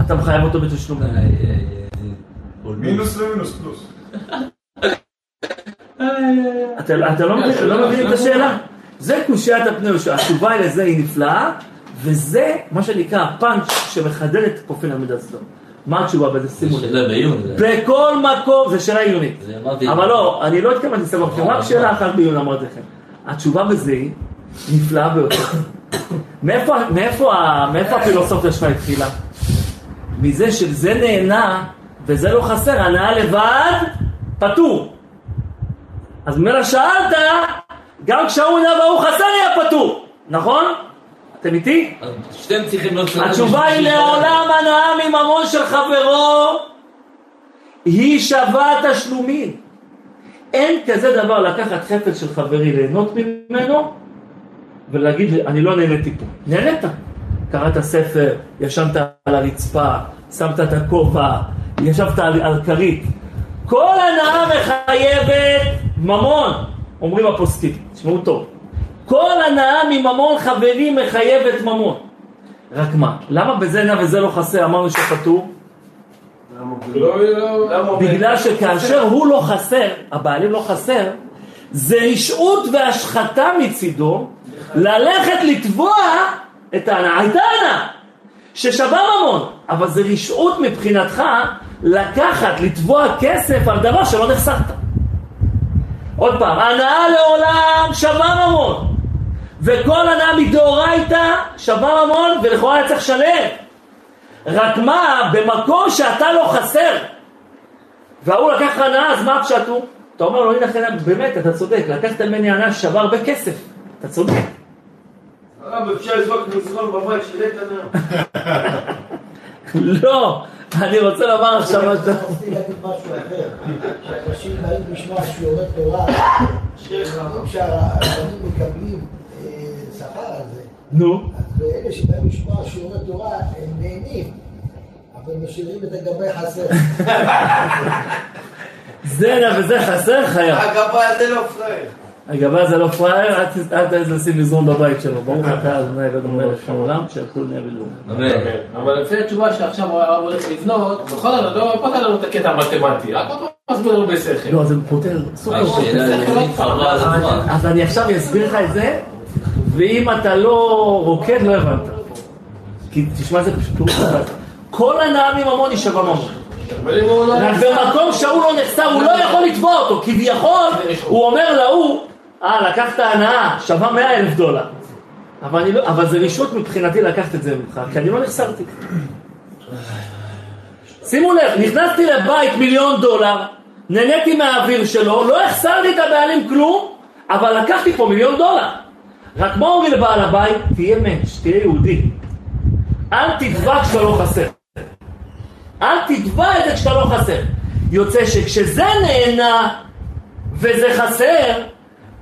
אתה מחייב אותו בתשלום? איי, איי, בולבול. מינוס ומינוס פלוס. אתם לא לא מבינים את השאלה? זה קושיית הפני יהושע, התשובה לזה היא נפלאה, וזה מה שנקרא הפאנץ' שמחדד את פרופיל המידע סדום. מה התשובה בזה? שימו זה לב. שאלה בעיון. זה- בכל מקום, זה שאלה עיונית. זה אבל לא, אני לא התכוונתי לסבב לכם, רק שאלה אחת בעיון אמרתי לכם. התשובה בזה היא נפלאה ביותר. מאיפה הפילוסופיה שלך התחילה? מזה שזה נהנה וזה לא חסר, הנאה לבד פטור. אז ממילא שאלת, גם כשהוא נהנה והוא חסר יהיה פטור, נכון? אתם איתי? שתיהם צריכים להיות... שונים התשובה היא לעולם הנאה מממון של חברו היא שווה תשלומים. אין כזה דבר לקחת חפץ של חברי, ליהנות ממנו ולהגיד אני לא נהניתי פה. נהנית. קראת ספר, ישנת על הרצפה, שמת את הכובע, ישבת על, על כרית. כל הנאה מחייבת ממון, אומרים הפוסקים, תשמעו טוב. כל הנאה מממון חברי מחייבת ממון. רק מה, למה בזה נע וזה לא חסר, אמרנו שפטור? לא? בגלל שכאשר הוא לא חסר, הבעלים לא חסר, זה רשעות והשחתה מצידו ללכת לתבוע את ההנאה. הייתה הנאה ששווה ממון, אבל זה רשעות מבחינתך לקחת, לתבוע כסף על דבר שלא נחסכת. עוד פעם, הנאה לעולם שווה ממון, וכל הנאה מדאורייתא שווה ממון, ולכאורה היה צריך לשלם. רק מה, במקום שאתה לא חסר, וההוא לקח לך הנאה, אז מה הפשט הוא? אתה אומר לו, הנה באמת, אתה צודק, לקחת ממני הנאה ששווה הרבה כסף, אתה צודק. הרב, אפשר לזרוק מזרון בבית של איתן היום. לא, אני רוצה לומר עכשיו מה שאתה... רציתי להגיד משהו אחר, שאנשים באים לשמוע שיעורי תורה, שהרבנים מקבלים אה, שכר על זה, נו, אז אלה שבאים לשמוע שיעורי תורה, הם נהנים, אבל משאירים את הגבי חסר. זה וזה חסר חייב. הגבה הזה לא פראייר. הגבה זה לא פראייר, אל תעז לשים מזרון בבית שלו. ברוך אתה אדוני אלוהינו מלך העולם, שהכל נהיה. אמן. אבל לפי התשובה שעכשיו הרב הולך לבנות, בכל זאת לא פתר לנו את הקטע המתמטי, רק עוד פעם מסביר לנו בשכל. לא, זה פותר, סופר פותר. אז אני עכשיו אסביר לך את זה, ואם אתה לא רוקד, לא הבנת. כי תשמע, זה פשוט לא. כל הנאה מממון היא שווה ממון. לא... רק במקום שההוא לא נחסר, הוא לא יכול לתבוע אותו. כביכול, הוא אומר להוא, אה, לקחת הנאה, שווה 100 אלף דולר. אבל, לא, אבל זה רשות מבחינתי לקחת את זה ממך, כי אני לא נחסרתי. שימו לב, נכנסתי לבית מיליון דולר, נהניתי מהאוויר שלו, לא החסרתי את הבעלים כלום, אבל לקחתי פה מיליון דולר. רק מה אומרים לבעל הבית? תהיה מענץ', תהיה יהודי. אל תתבע כשאתה לא חסר. אל תתבע את זה כשאתה לא חסר. יוצא שכשזה נהנה וזה חסר,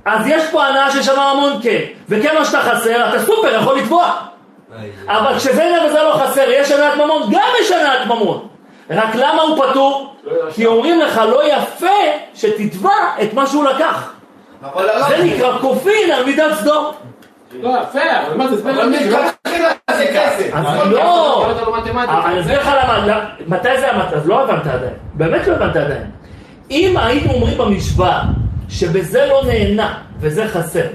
אז יש פה הנאה של שם המון כן. וכן מה שאתה חסר, אתה סופר יכול לתבוע. אבל כשזה וזה לא חסר, יש הנאת ממון, גם יש הנאת ממון. רק למה הוא פטור? כי אומרים לך, לא יפה שתתבע את מה שהוא לקח. זה נקרא כופין על מידת סדום. לא, יפה, אבל מה זה הסבר? לא? זה כסף. לא, לא. אני אסביר לך למה, מתי זה המצב, לא הבנת עדיין, באמת לא הבנת עדיין. אם היינו אומרים במשוואה שבזה לא נהנה וזה חסר,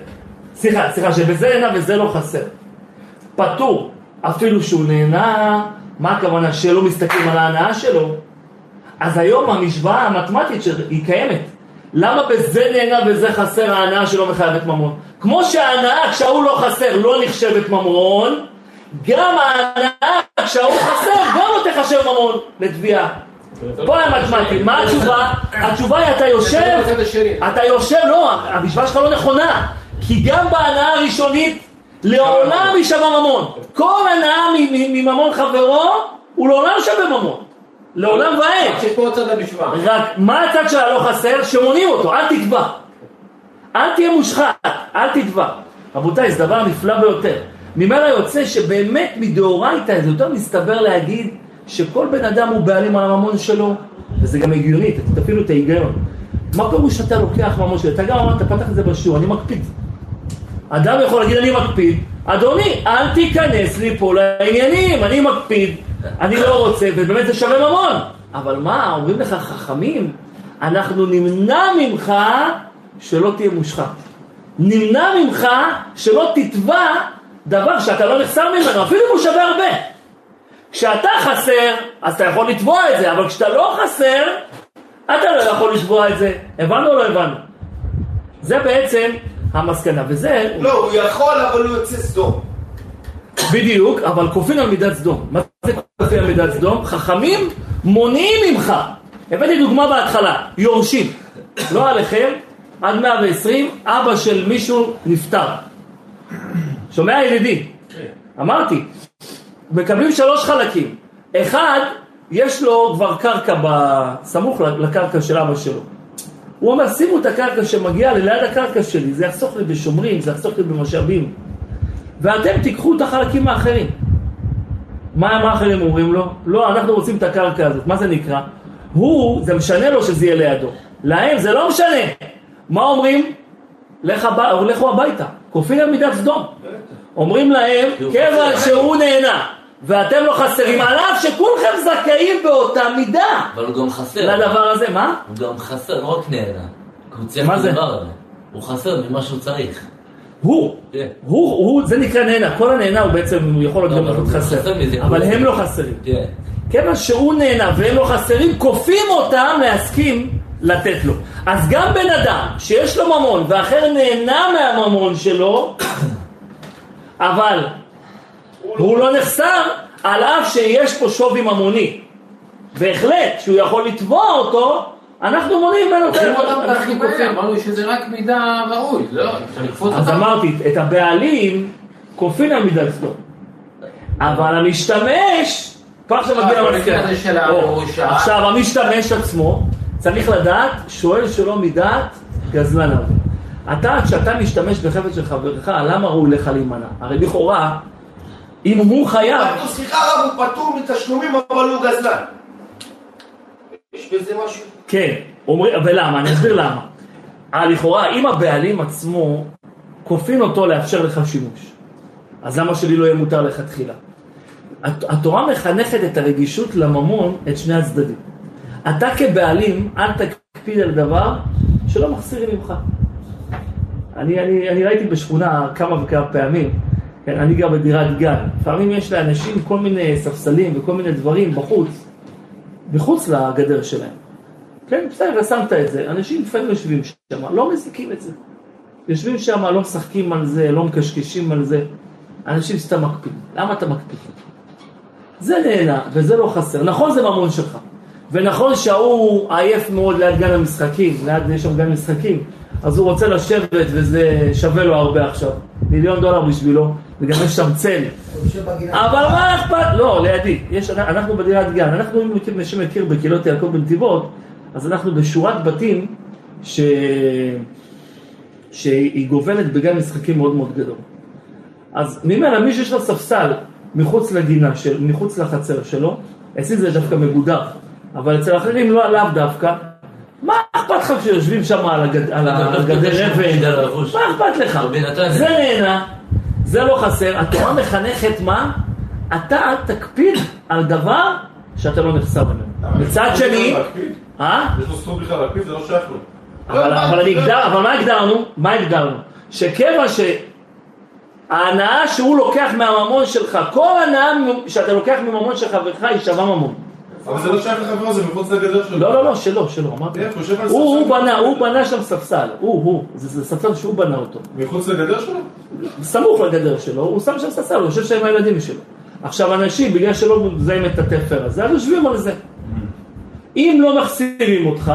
סליחה, סליחה, שבזה נהנה וזה לא חסר, פטור, אפילו שהוא נהנה, מה הכוונה שלא מסתכלים על ההנאה שלו, אז היום המשוואה המתמטית שהיא קיימת. למה בזה נהנה וזה חסר ההנאה שלא מחייבת ממון? כמו שההנאה כשההוא לא חסר לא נחשבת ממון, גם ההנאה כשההוא חסר גם לא תחשב ממון לתביעה. בוא למתמטי, מה התשובה? התשובה היא אתה יושב. אתה יושב, לא, המשוואה שלך לא נכונה, כי גם בהנאה הראשונית לעולם יישמע ממון. כל הנאה מממון חברו הוא לעולם שווה ממון. לעולם ועד. שיש פה עוד צד למשוואה. רק מה הצד של הלא חסר? שמונים אותו, אל תתבע. אל תהיה מושחת, אל תתבע. רבותיי, זה דבר נפלא ביותר. ממילא יוצא שבאמת מדאורייתא זה יותר מסתבר להגיד שכל בן אדם הוא בעלים על הממון שלו, וזה גם הגיוני, תפעילו את ההיגיון. מה פירוש שאתה לוקח ממון שלי? אתה גם אמרת, פתח את זה בשיעור, אני מקפיד. אדם יכול להגיד אני מקפיד, אדוני, אל תיכנס לי פה לעניינים, אני מקפיד, אני לא רוצה, ובאמת זה שווה ממון. אבל מה, אומרים לך חכמים, אנחנו נמנע ממך שלא תהיה מושחת. נמנע ממך שלא תתבע דבר שאתה לא נחסר ממנו, אפילו אם הוא שווה הרבה. כשאתה חסר, אז אתה יכול לתבוע את זה, אבל כשאתה לא חסר, אתה לא יכול לתבוע את זה. הבנו או לא הבנו? זה בעצם המסקנה, וזה לא, הוא יכול, אבל הוא יוצא סדום. בדיוק, אבל כופין על מידת סדום. מה זה כופין על מידת סדום? חכמים מונעים ממך. הבאתי דוגמה בהתחלה, יורשים. לא עליכם, עד 120, אבא של מישהו נפטר. שומע ידידי? אמרתי, מקבלים שלוש חלקים. אחד, יש לו כבר קרקע בסמוך לקרקע של אבא שלו. הוא אומר, שימו את הקרקע שמגיעה לי ליד הקרקע שלי, זה יחסוך לי בשומרים, זה יחסוך לי במשאבים. ואתם תיקחו את החלקים האחרים. מה, מה האחרים אומרים לו? לא, אנחנו רוצים את הקרקע הזאת. מה זה נקרא? הוא, זה משנה לו שזה יהיה לידו. להם זה לא משנה. מה אומרים? לך הבא, לכו הביתה. כופין על מידת סדום. אומרים להם, כיוון שהוא נהנה, ואתם לא חסרים, על אף שכולכם זכאים באותה מידה אבל הוא גם חסר. לדבר הזה. מה? הוא גם חסר, לא רק נהנה. כי הוא צריך מה את זה? הדבר הזה. הוא חסר ממה שהוא צריך. הוא, כן. הוא, הוא, זה נקרא נהנה. כל הנהנה הוא בעצם, הוא יכול להיות לא, גם חסר. אבל הם לא חסרים. כן. כיוון שהוא נהנה והם לא חסרים, כופים אותם להסכים לתת לו. אז גם בן אדם שיש לו ממון ואחר נהנה מהממון שלו, אבל הוא לא נחסר, על אף שיש פה שווי ממוני. בהחלט, שהוא יכול לתבוע אותו, אנחנו מונעים ממנו את אנחנו כופים. אמרנו שזה רק מידע ראוי, לא, אפשר לקפוץ אז. אמרתי, את הבעלים כופין על מידת סדום. אבל המשתמש, כבר עכשיו מגיע ההורשה. עכשיו המשתמש עצמו צריך לדעת, שואל שלא מדעת, גזלן. אתה, כשאתה משתמש בחפץ של חברך, למה ראוי לך להימנע? הרי לכאורה, אם הוא חייב, סליחה רב, הוא פטור מתשלומים, אבל הוא גזלן. יש בזה משהו? כן, אומרים, ולמה? אני אסביר למה. אה, לכאורה, אם הבעלים עצמו כופין אותו לאפשר לך שימוש, אז למה שלי לא יהיה מותר לכתחילה? הת- התורה מחנכת את הרגישות לממון את שני הצדדים. אתה כבעלים, אל תקפיד על דבר שלא מחסירים ממך. אני, אני, אני ראיתי בשכונה כמה וכמה פעמים, כן, אני גר בדירת גן, לפעמים יש לאנשים כל מיני ספסלים וכל מיני דברים בחוץ, מחוץ לגדר שלהם. כן, בסדר, שמת את זה. אנשים לפעמים יושבים שם, לא מזיקים את זה. יושבים שם, לא משחקים על זה, לא מקשקשים על זה. אנשים סתם מקפידים. למה אתה מקפיד? זה נהנה וזה לא חסר. נכון זה ממון שלך, ונכון שההוא עייף מאוד ליד גן המשחקים, ליד יש שם גן משחקים, אז הוא רוצה לשבת וזה שווה לו הרבה עכשיו. מיליון דולר בשבילו, וגם יש שם צל. אבל מה אכפת? לא, לידי. יש, אנחנו בדירת גן, אנחנו, מי שמכיר בקהילות יעקב בנתיבות, אז אנחנו בשורת בתים ש... שהיא גובלת בגן משחקים מאוד מאוד גדול. אז ממילא מי שיש לו ספסל מחוץ לגינה, של, מחוץ לחצר שלו, אצלי זה דווקא מגודר, אבל אצל אחרים לא לאו דווקא. מה אכפת לך כשיושבים שם על, הגד, על הגדר אבן? מה אכפת לך? זה נהנה, זה לא חסר. התורה מחנכת מה? אתה אל תקפיד על דבר שאתה לא נחשף אליו. מצד שני, אה? יש לו זכות בכלל להקפיד, זה לא שייך לו. אבל, אבל, אני הגדר, אבל מה הגדרנו? מה הגדרנו? שכיוון שההנאה שהוא לוקח מהממון שלך, כל הנאה שאתה לוקח מממון של חברך היא שווה ממון. אבל זה לא שייך לחברו, זה מחוץ לגדר שלו. לא, לא, לא, שלו, שלו, אמרתי. איך, הוא? בנה, הוא בנה שם ספסל, הוא, הוא, זה, ספסל שהוא בנה אותו. מחוץ לגדר שלו? סמוך לגדר שלו, הוא שם שם ספסל, הוא יושב שם עם הילדים שלו. עכשיו אנשים, בגלל שלא מזהים את התפר הזה, אז יושבים על זה. אם לא מחסירים אותך,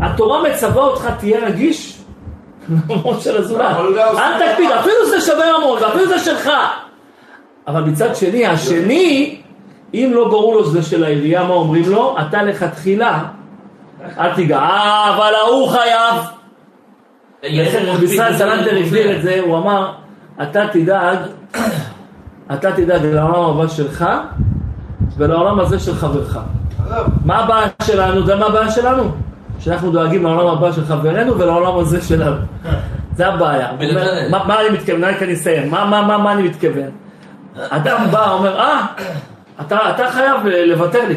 התורה מצווה אותך, תהיה רגיש לממון של הזולת. לא אל תקפיד, אפילו זה שווה ממון, ואפילו זה שלך. אבל מצד שני, השני, אם לא ברור לו שזה של העירייה, מה אומרים לו? אתה לכתחילה, אל תיגע. אה, אבל ההוא חייב. ישראל סלנטר הגדיר את זה, הוא אמר, אתה תדאג, אתה תדאג לעולם הבא שלך ולעולם הזה של חברך. מה הבעיה שלנו? אתה יודע מה הבעיה שלנו? שאנחנו דואגים לעולם הבא של חברינו ולעולם הזה שלנו. זה הבעיה. מה אני מתכוון? רק אני אסיים. מה- מה מה- מה אני מתכוון? אדם בא, אומר, אה, אתה אתה חייב אה, לוותר לי.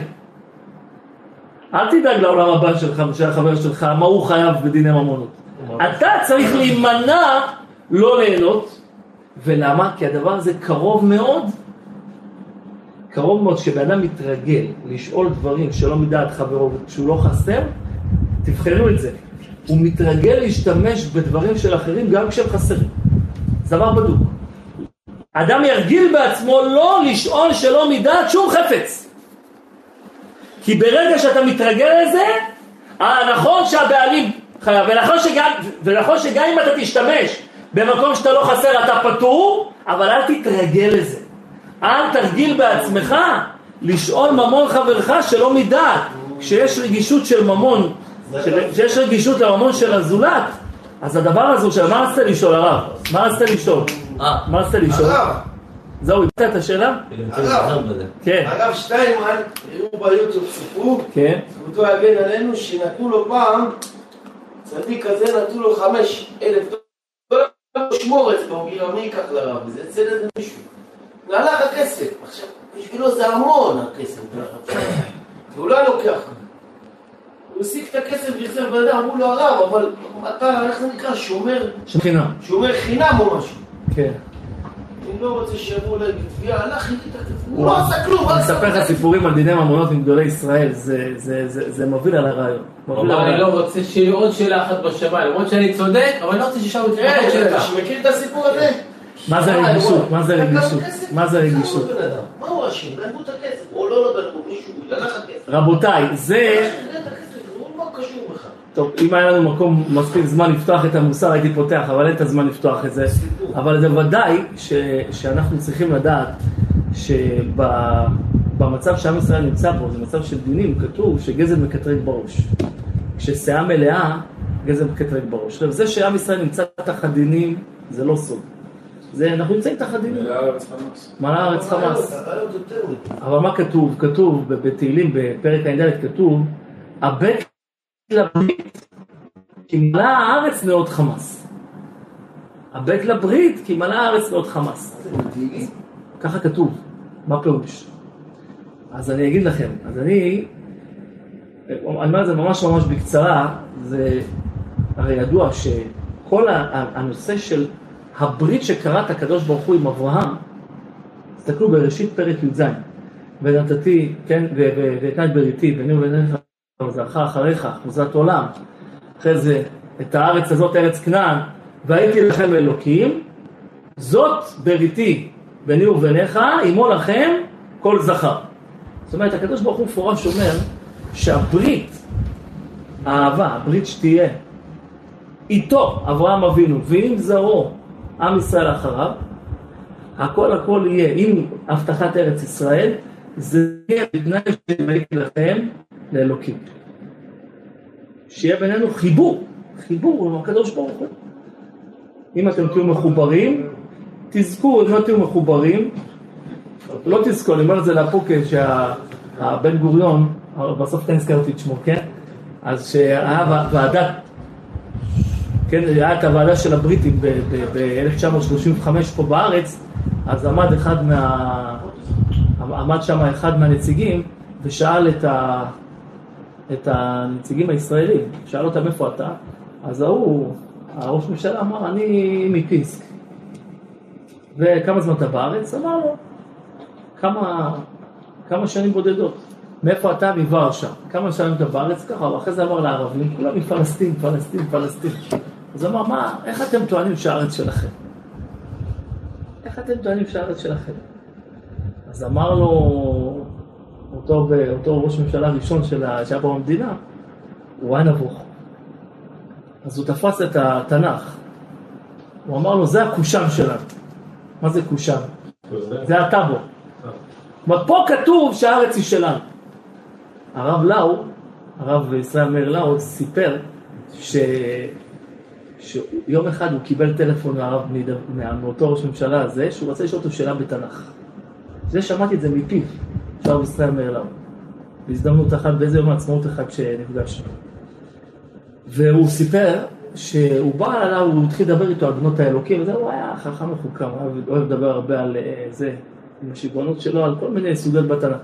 אל תדאג לעולם הבא שלך ושל החבר שלך, מה הוא חייב בדיני ממונות. אתה צריך להימנע לא ליהנות, ולמה? כי הדבר הזה קרוב מאוד, קרוב מאוד, כשבן אדם מתרגל לשאול דברים שלא מדעת חברו וכשהוא לא חסר, תבחנו את זה. הוא מתרגל להשתמש בדברים של אחרים גם כשהם חסרים. זה דבר בדוק. אדם ירגיל בעצמו לא לשאול שלא מדעת שום חפץ. כי ברגע שאתה מתרגל לזה, אה, נכון שהבעלים חייב, ונכון שגם, ונכון שגם אם אתה תשתמש במקום שאתה לא חסר אתה פטור, אבל אל תתרגל לזה. אל תרגיל בעצמך לשאול ממון חברך שלא מדעת. כשיש רגישות של ממון, של- כשיש רגישות לממון של הזולת, אז הדבר הזה של מה רצית לשאול הרב? מה רצית לשאול? אה, מה רצית לשאול? זהו, הבנת את השאלה? כן, הרב שטיינמן, הראו ביוטיוב סיפור, כן, זכותו יגן עלינו, שנתנו לו פעם, צדיק כזה נתנו לו חמש אלף דולר, לשמור את זה, הוא אומר, מי ייקח לרב? זה אצל איזה מישהו. והלך הכסף, עכשיו, בשבילו זה המון הכסף, והוא לא לוקח. הוא השיג את הכסף והחזיר בן אדם, אמרו לו הרב, אבל אתה, איך זה נקרא, שומר, שכינה, שומר חינם או משהו. כן. אני לא רוצה שיבואו להגיד תביעה, הלך, הביא את הכסף, הוא לא עשה כלום, מה אני? אספר לך סיפורים על דיני ממונות עם גדולי ישראל, זה- זה- זה זה מביא על הרעיון. הוא על אני לא. רוצה שיהיה עוד שאלה אחת בשמיים, למרות שאני צודק, אבל אני לא רוצה ששם יתפתח כן, שאלה. שמכיר את הסיפור הזה? מה זה אה, רגישות? וואי, מה זה לקח רגישות? כסף, מה זה שמו רגישות? בן אדם. מה הוא אשם? גנבו את הכסף, או לא לא גנבו, מישהו, לקח הכסף. רבותיי, זה... קשור בך? טוב, אם היה לנו מקום מספיק זמן לפתוח את המוסר, הייתי פותח, אבל אין את הזמן לפתוח את זה. אבל זה ודאי ש, שאנחנו צריכים לדעת שבמצב שעם ישראל נמצא בו, זה מצב של דינים, כתוב שגזל מקטרג בראש. כששאה מלאה, גזל מקטרג בראש. עכשיו, זה שעם ישראל נמצא תחת דינים, זה לא סוד. זה, אנחנו נמצאים תחת דינים. מלאה הארץ חמאס. מלאה הארץ חמאס. אבל מה כתוב? כתוב ב- בתהילים, בפרק ע"ד כתוב, הבט לברית כי מלאה הארץ נאות חמאס. הבט לברית כי מלאה הארץ נאות חמאס. ככה כתוב. מה פירוש? אז אני אגיד לכם, אז אני, אני אומר את זה ממש ממש בקצרה, זה הרי ידוע שכל הנושא של הברית שקראת הקדוש ברוך הוא עם אברהם, תסתכלו בראשית פרק י"ז, ונתתי, כן, ו- ו- ואתנה את בריתי, ביני וביניך, וזרעך אחריך, אחוזת עולם, אחרי זה, את הארץ הזאת, ארץ כנען, והייתי לכם אלוקים, זאת בריתי ביני וביניך, עמו לכם כל זכר. זאת אומרת, הקדוש ברוך הוא מפורש אומר שהברית, האהבה, הברית שתהיה, איתו, אברהם אבינו, ועם זרעו, עם ישראל אחריו, הכל הכל יהיה עם הבטחת ארץ ישראל, זה יהיה בתנאי שיהיה לכם לאלוקים. שיהיה בינינו חיבור, חיבור עם הקדוש ברוך הוא. אם אתם תהיו מחוברים, תזכו, אם לא תהיו מחוברים, לא תזכו, אני אומר את זה להפוקה שהבן גוריון, בסוף כן הזכרתי את שמו, כן? אז שהיה ועדת, כן, היה את הוועדה של הבריטים ב-1935 פה בארץ, אז עמד אחד מה... עמד שם אחד מהנציגים ושאל את, ה... את הנציגים הישראלים, שאל אותם איפה אתה, אז ההוא, הראש ממשלה אמר, אני מפיסק. וכמה זמן אתה בארץ? אמר לו, כמה, כמה שנים בודדות. מאיפה אתה? מוורשה. כמה שנים אתה בארץ? ככה, ואחרי זה אמר לערבים, כולם מפלסטין, פלסטין, פלסטין. אז אמר, מה, איך אתם טוענים שהארץ שלכם? איך אתם טוענים שהארץ שלכם? אז אמר לו אותו, אותו ראש ממשלה ראשון שהיה פה במדינה, הוא היה נבוך. אז הוא תפס את התנ"ך. הוא אמר לו, זה הקושאן שלנו. מה זה קושאן? זה הטאבו. כלומר, פה כתוב שהארץ היא שלנו. הרב לאו, הרב ישראל מאיר לאו, סיפר ש... שיום אחד הוא קיבל טלפון מהרב, מאותו ראש ממשלה הזה, שהוא רצה לשאול אותו שאלה בתנ"ך. זה שמעתי את זה מפיו, של הרב ישראל מאיר לאו. בהזדמנות אחת, באיזה יום העצמאות אחד שנפגשנו. והוא סיפר שהוא בא אליו, הוא התחיל לדבר איתו על בנות האלוקים, וזה, הוא היה חכם מחוכם, הוא אוהב לדבר הרבה על אה, זה, עם השיגעונות שלו, על כל מיני סוגיות בתנ"ך.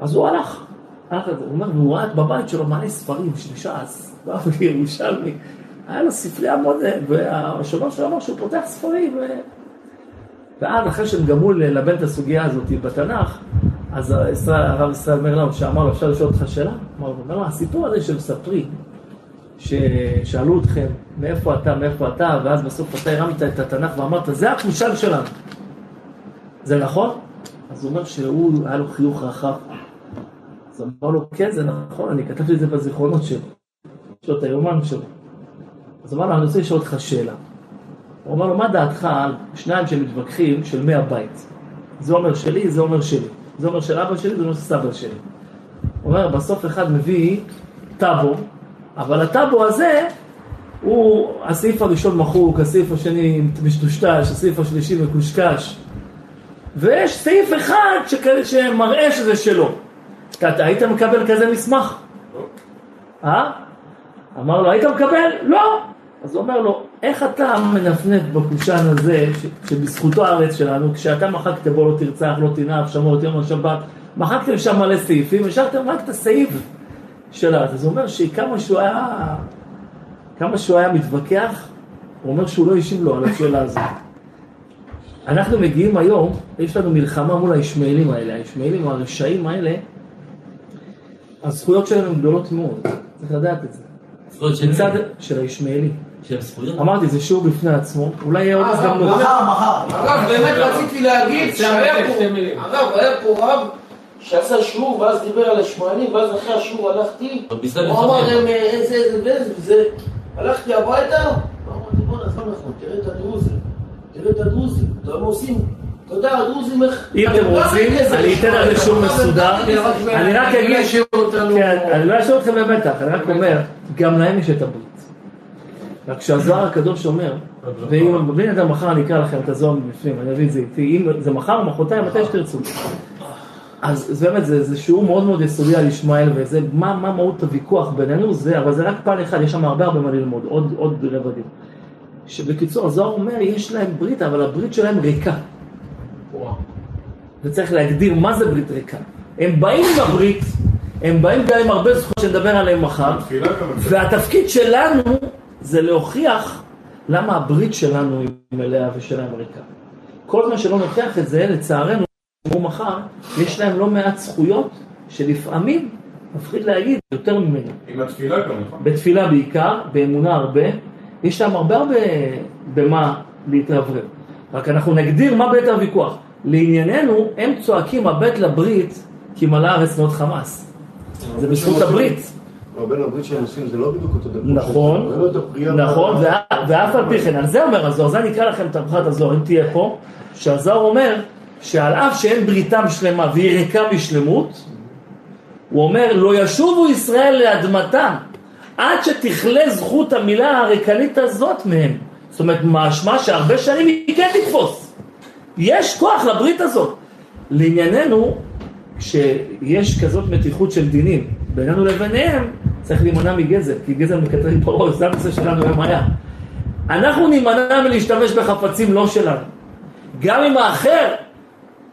אז הוא הלך, הלך לזה, הוא אומר, והוא ראה בבית שלו מלא ספרים של ש"ס, בא ירושלמי, היה לו ספרייה מאוד, והשומר שלו אמר שהוא פותח ספרים. ואז אחרי שהם גמרו ללבן את הסוגיה הזאת בתנ"ך, אז הרב ישראל אומר לנו, שאמר לו, אפשר לשאול אותך שאלה? אמר לו, הסיפור הזה שמספרים, ששאלו אתכם, מאיפה אתה, מאיפה אתה, ואז בסוף אתה הרמת את התנ"ך ואמרת, זה הקושאן שלנו. זה נכון? אז הוא אומר שהוא, היה לו חיוך רחב. אז אמר לו, כן, זה נכון, אני כתבתי את זה בזיכרונות שלו. יש לו את היומן שלו. אז אמר לו, אני רוצה לשאול אותך שאלה. הוא אמר לו, מה דעתך על שניים שמתווכחים של מי הבית? זה אומר שלי, זה אומר שלי. זה אומר של אבא שלי, זה אומר של סבא שלי. הוא אומר, בסוף אחד מביא טאבו, אבל הטאבו הזה, הוא, הסעיף הראשון מחוק, הסעיף השני משטושטש, הסעיף השלישי מקושקש. ויש סעיף אחד שכ... שמראה שזה שלו. אתה היית מקבל כזה מסמך? לא. אה? אמר לו, היית מקבל? לא. אז הוא אומר לו, איך אתה מנפנף בקושן הזה, ש... שבזכותו הארץ שלנו, כשאתה מחקת בו לא תרצח, לא תנאף, שמות, יום השבת, מחקתם שם מלא סעיפים, השארתם רק את הסעיף שלה. אז הוא אומר שכמה שהוא היה, כמה שהוא היה מתווכח, הוא אומר שהוא לא השיב לו על השאלה הזאת. אנחנו מגיעים היום, יש לנו מלחמה מול הישמעאלים האלה, הישמעאלים הרשעים האלה, הזכויות הן גדולות מאוד, צריך לדעת את זה. זכויות של מצד של הישמעאלים. של זכויות? אמרתי, זה שיעור בפני עצמו, אולי יהיה עוד אה, הזדמנות. מחר, מחר. אגב, באמת רציתי להגיד שהיה פה, רב שעשה שיעור ואז דיבר על השמואלים, ואז אחרי השיעור הלכתי, הוא אמר איזה איזה וזה, הלכתי הביתה, אמרתי בואנה, זה לא נכון, תראה את הדרוזים, תראה את הדרוזים, אתה לא עושים, אתה יודע, הדרוזים איך... אם אתם רוצים, אני אתן על זה שיעור מסודר. אני רק אגיד, כן, אני לא אשאיר אתכם במתח, אני רק אומר, גם להם יש את הברית. רק שהזוהר הקדוש אומר, ואם בבלי נדל מחר אני אקרא לכם את הזוהר מבפנים, אני אביא את זה איתי, אם זה מחר או מחרתיים, מתי שתרצו. אז זה באמת, זה, זה שיעור מאוד מאוד יסודי על ישמעאל, וזה, מה, מה מהות הוויכוח בינינו, זה, אבל זה רק פן אחד, יש שם הרבה הרבה מה ללמוד, עוד, עוד רבדים. שבקיצור, הזוהר אומר, יש להם ברית, אבל הברית שלהם ריקה. וצריך להגדיר מה זה ברית ריקה. הם באים עם הברית, הם באים גם עם הרבה זכויות שנדבר עליהן מחר. והתפקיד שלנו זה להוכיח למה הברית שלנו היא מלאה ושלהם ריקה. כל זמן שלא נוכיח את זה, לצערנו, כמו מחר, יש להם לא מעט זכויות שלפעמים, מפחיד להגיד, יותר ממנו. עם התפילה גם, נכון? בתפילה בעיקר, באמונה הרבה, יש להם הרבה הרבה במה להתרברב. רק אנחנו נגדיר מה בית הוויכוח. לענייננו, הם צועקים הבט לברית כי מלא הארץ מאוד חמאס. זה בזכות הברית. בין הברית שהם עושים זה לא בדיוק אותו דבר. נכון, לא. נכון, ואף על פי כן, על זה אומר הזוהר, זה אני אקרא לכם את הברכה הזוהר, אם תהיה פה, שהזוהר אומר שעל אף שאין בריתם שלמה והיא ריקה משלמות, הוא אומר, לא ישובו ישראל לאדמתם עד שתכלה זכות המילה הריקנית הזאת מהם. זאת אומרת, משמע שהרבה שנים היא כן תתפוס. יש כוח לברית הזאת. לענייננו, כשיש כזאת מתיחות של דינים בינינו לביניהם, צריך להימנע מגזל, כי גזל מקטרים פה ראש, זה הנושא שלנו היום היה. אנחנו נימנע מלהשתמש בחפצים לא שלנו. גם אם האחר,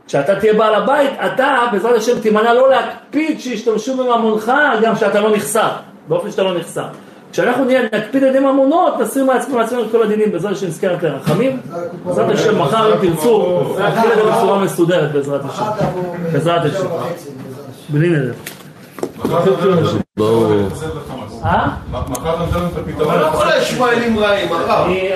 כשאתה תהיה בעל הבית, אתה בעזרת השם תימנע לא להקפיד שישתמשו בממונך גם כשאתה לא נחסר, באופן שאתה לא נחסר. כשאנחנו נהיה, נקפיד על ידי ממונות, נסיר מעצמנו מעצמנו את כל הדינים, בעזרת השם נזכר את הרחמים. בעזרת השם, מחר אם תרצו, נתחיל את זה בצורה מסודרת בעזרת השם. בעזרת השם. בלי נדר. מחר. ברור. אה? מחר אתה נותן לנו את הפתרון. אבל לא כל הישמעאלים רעים. אני-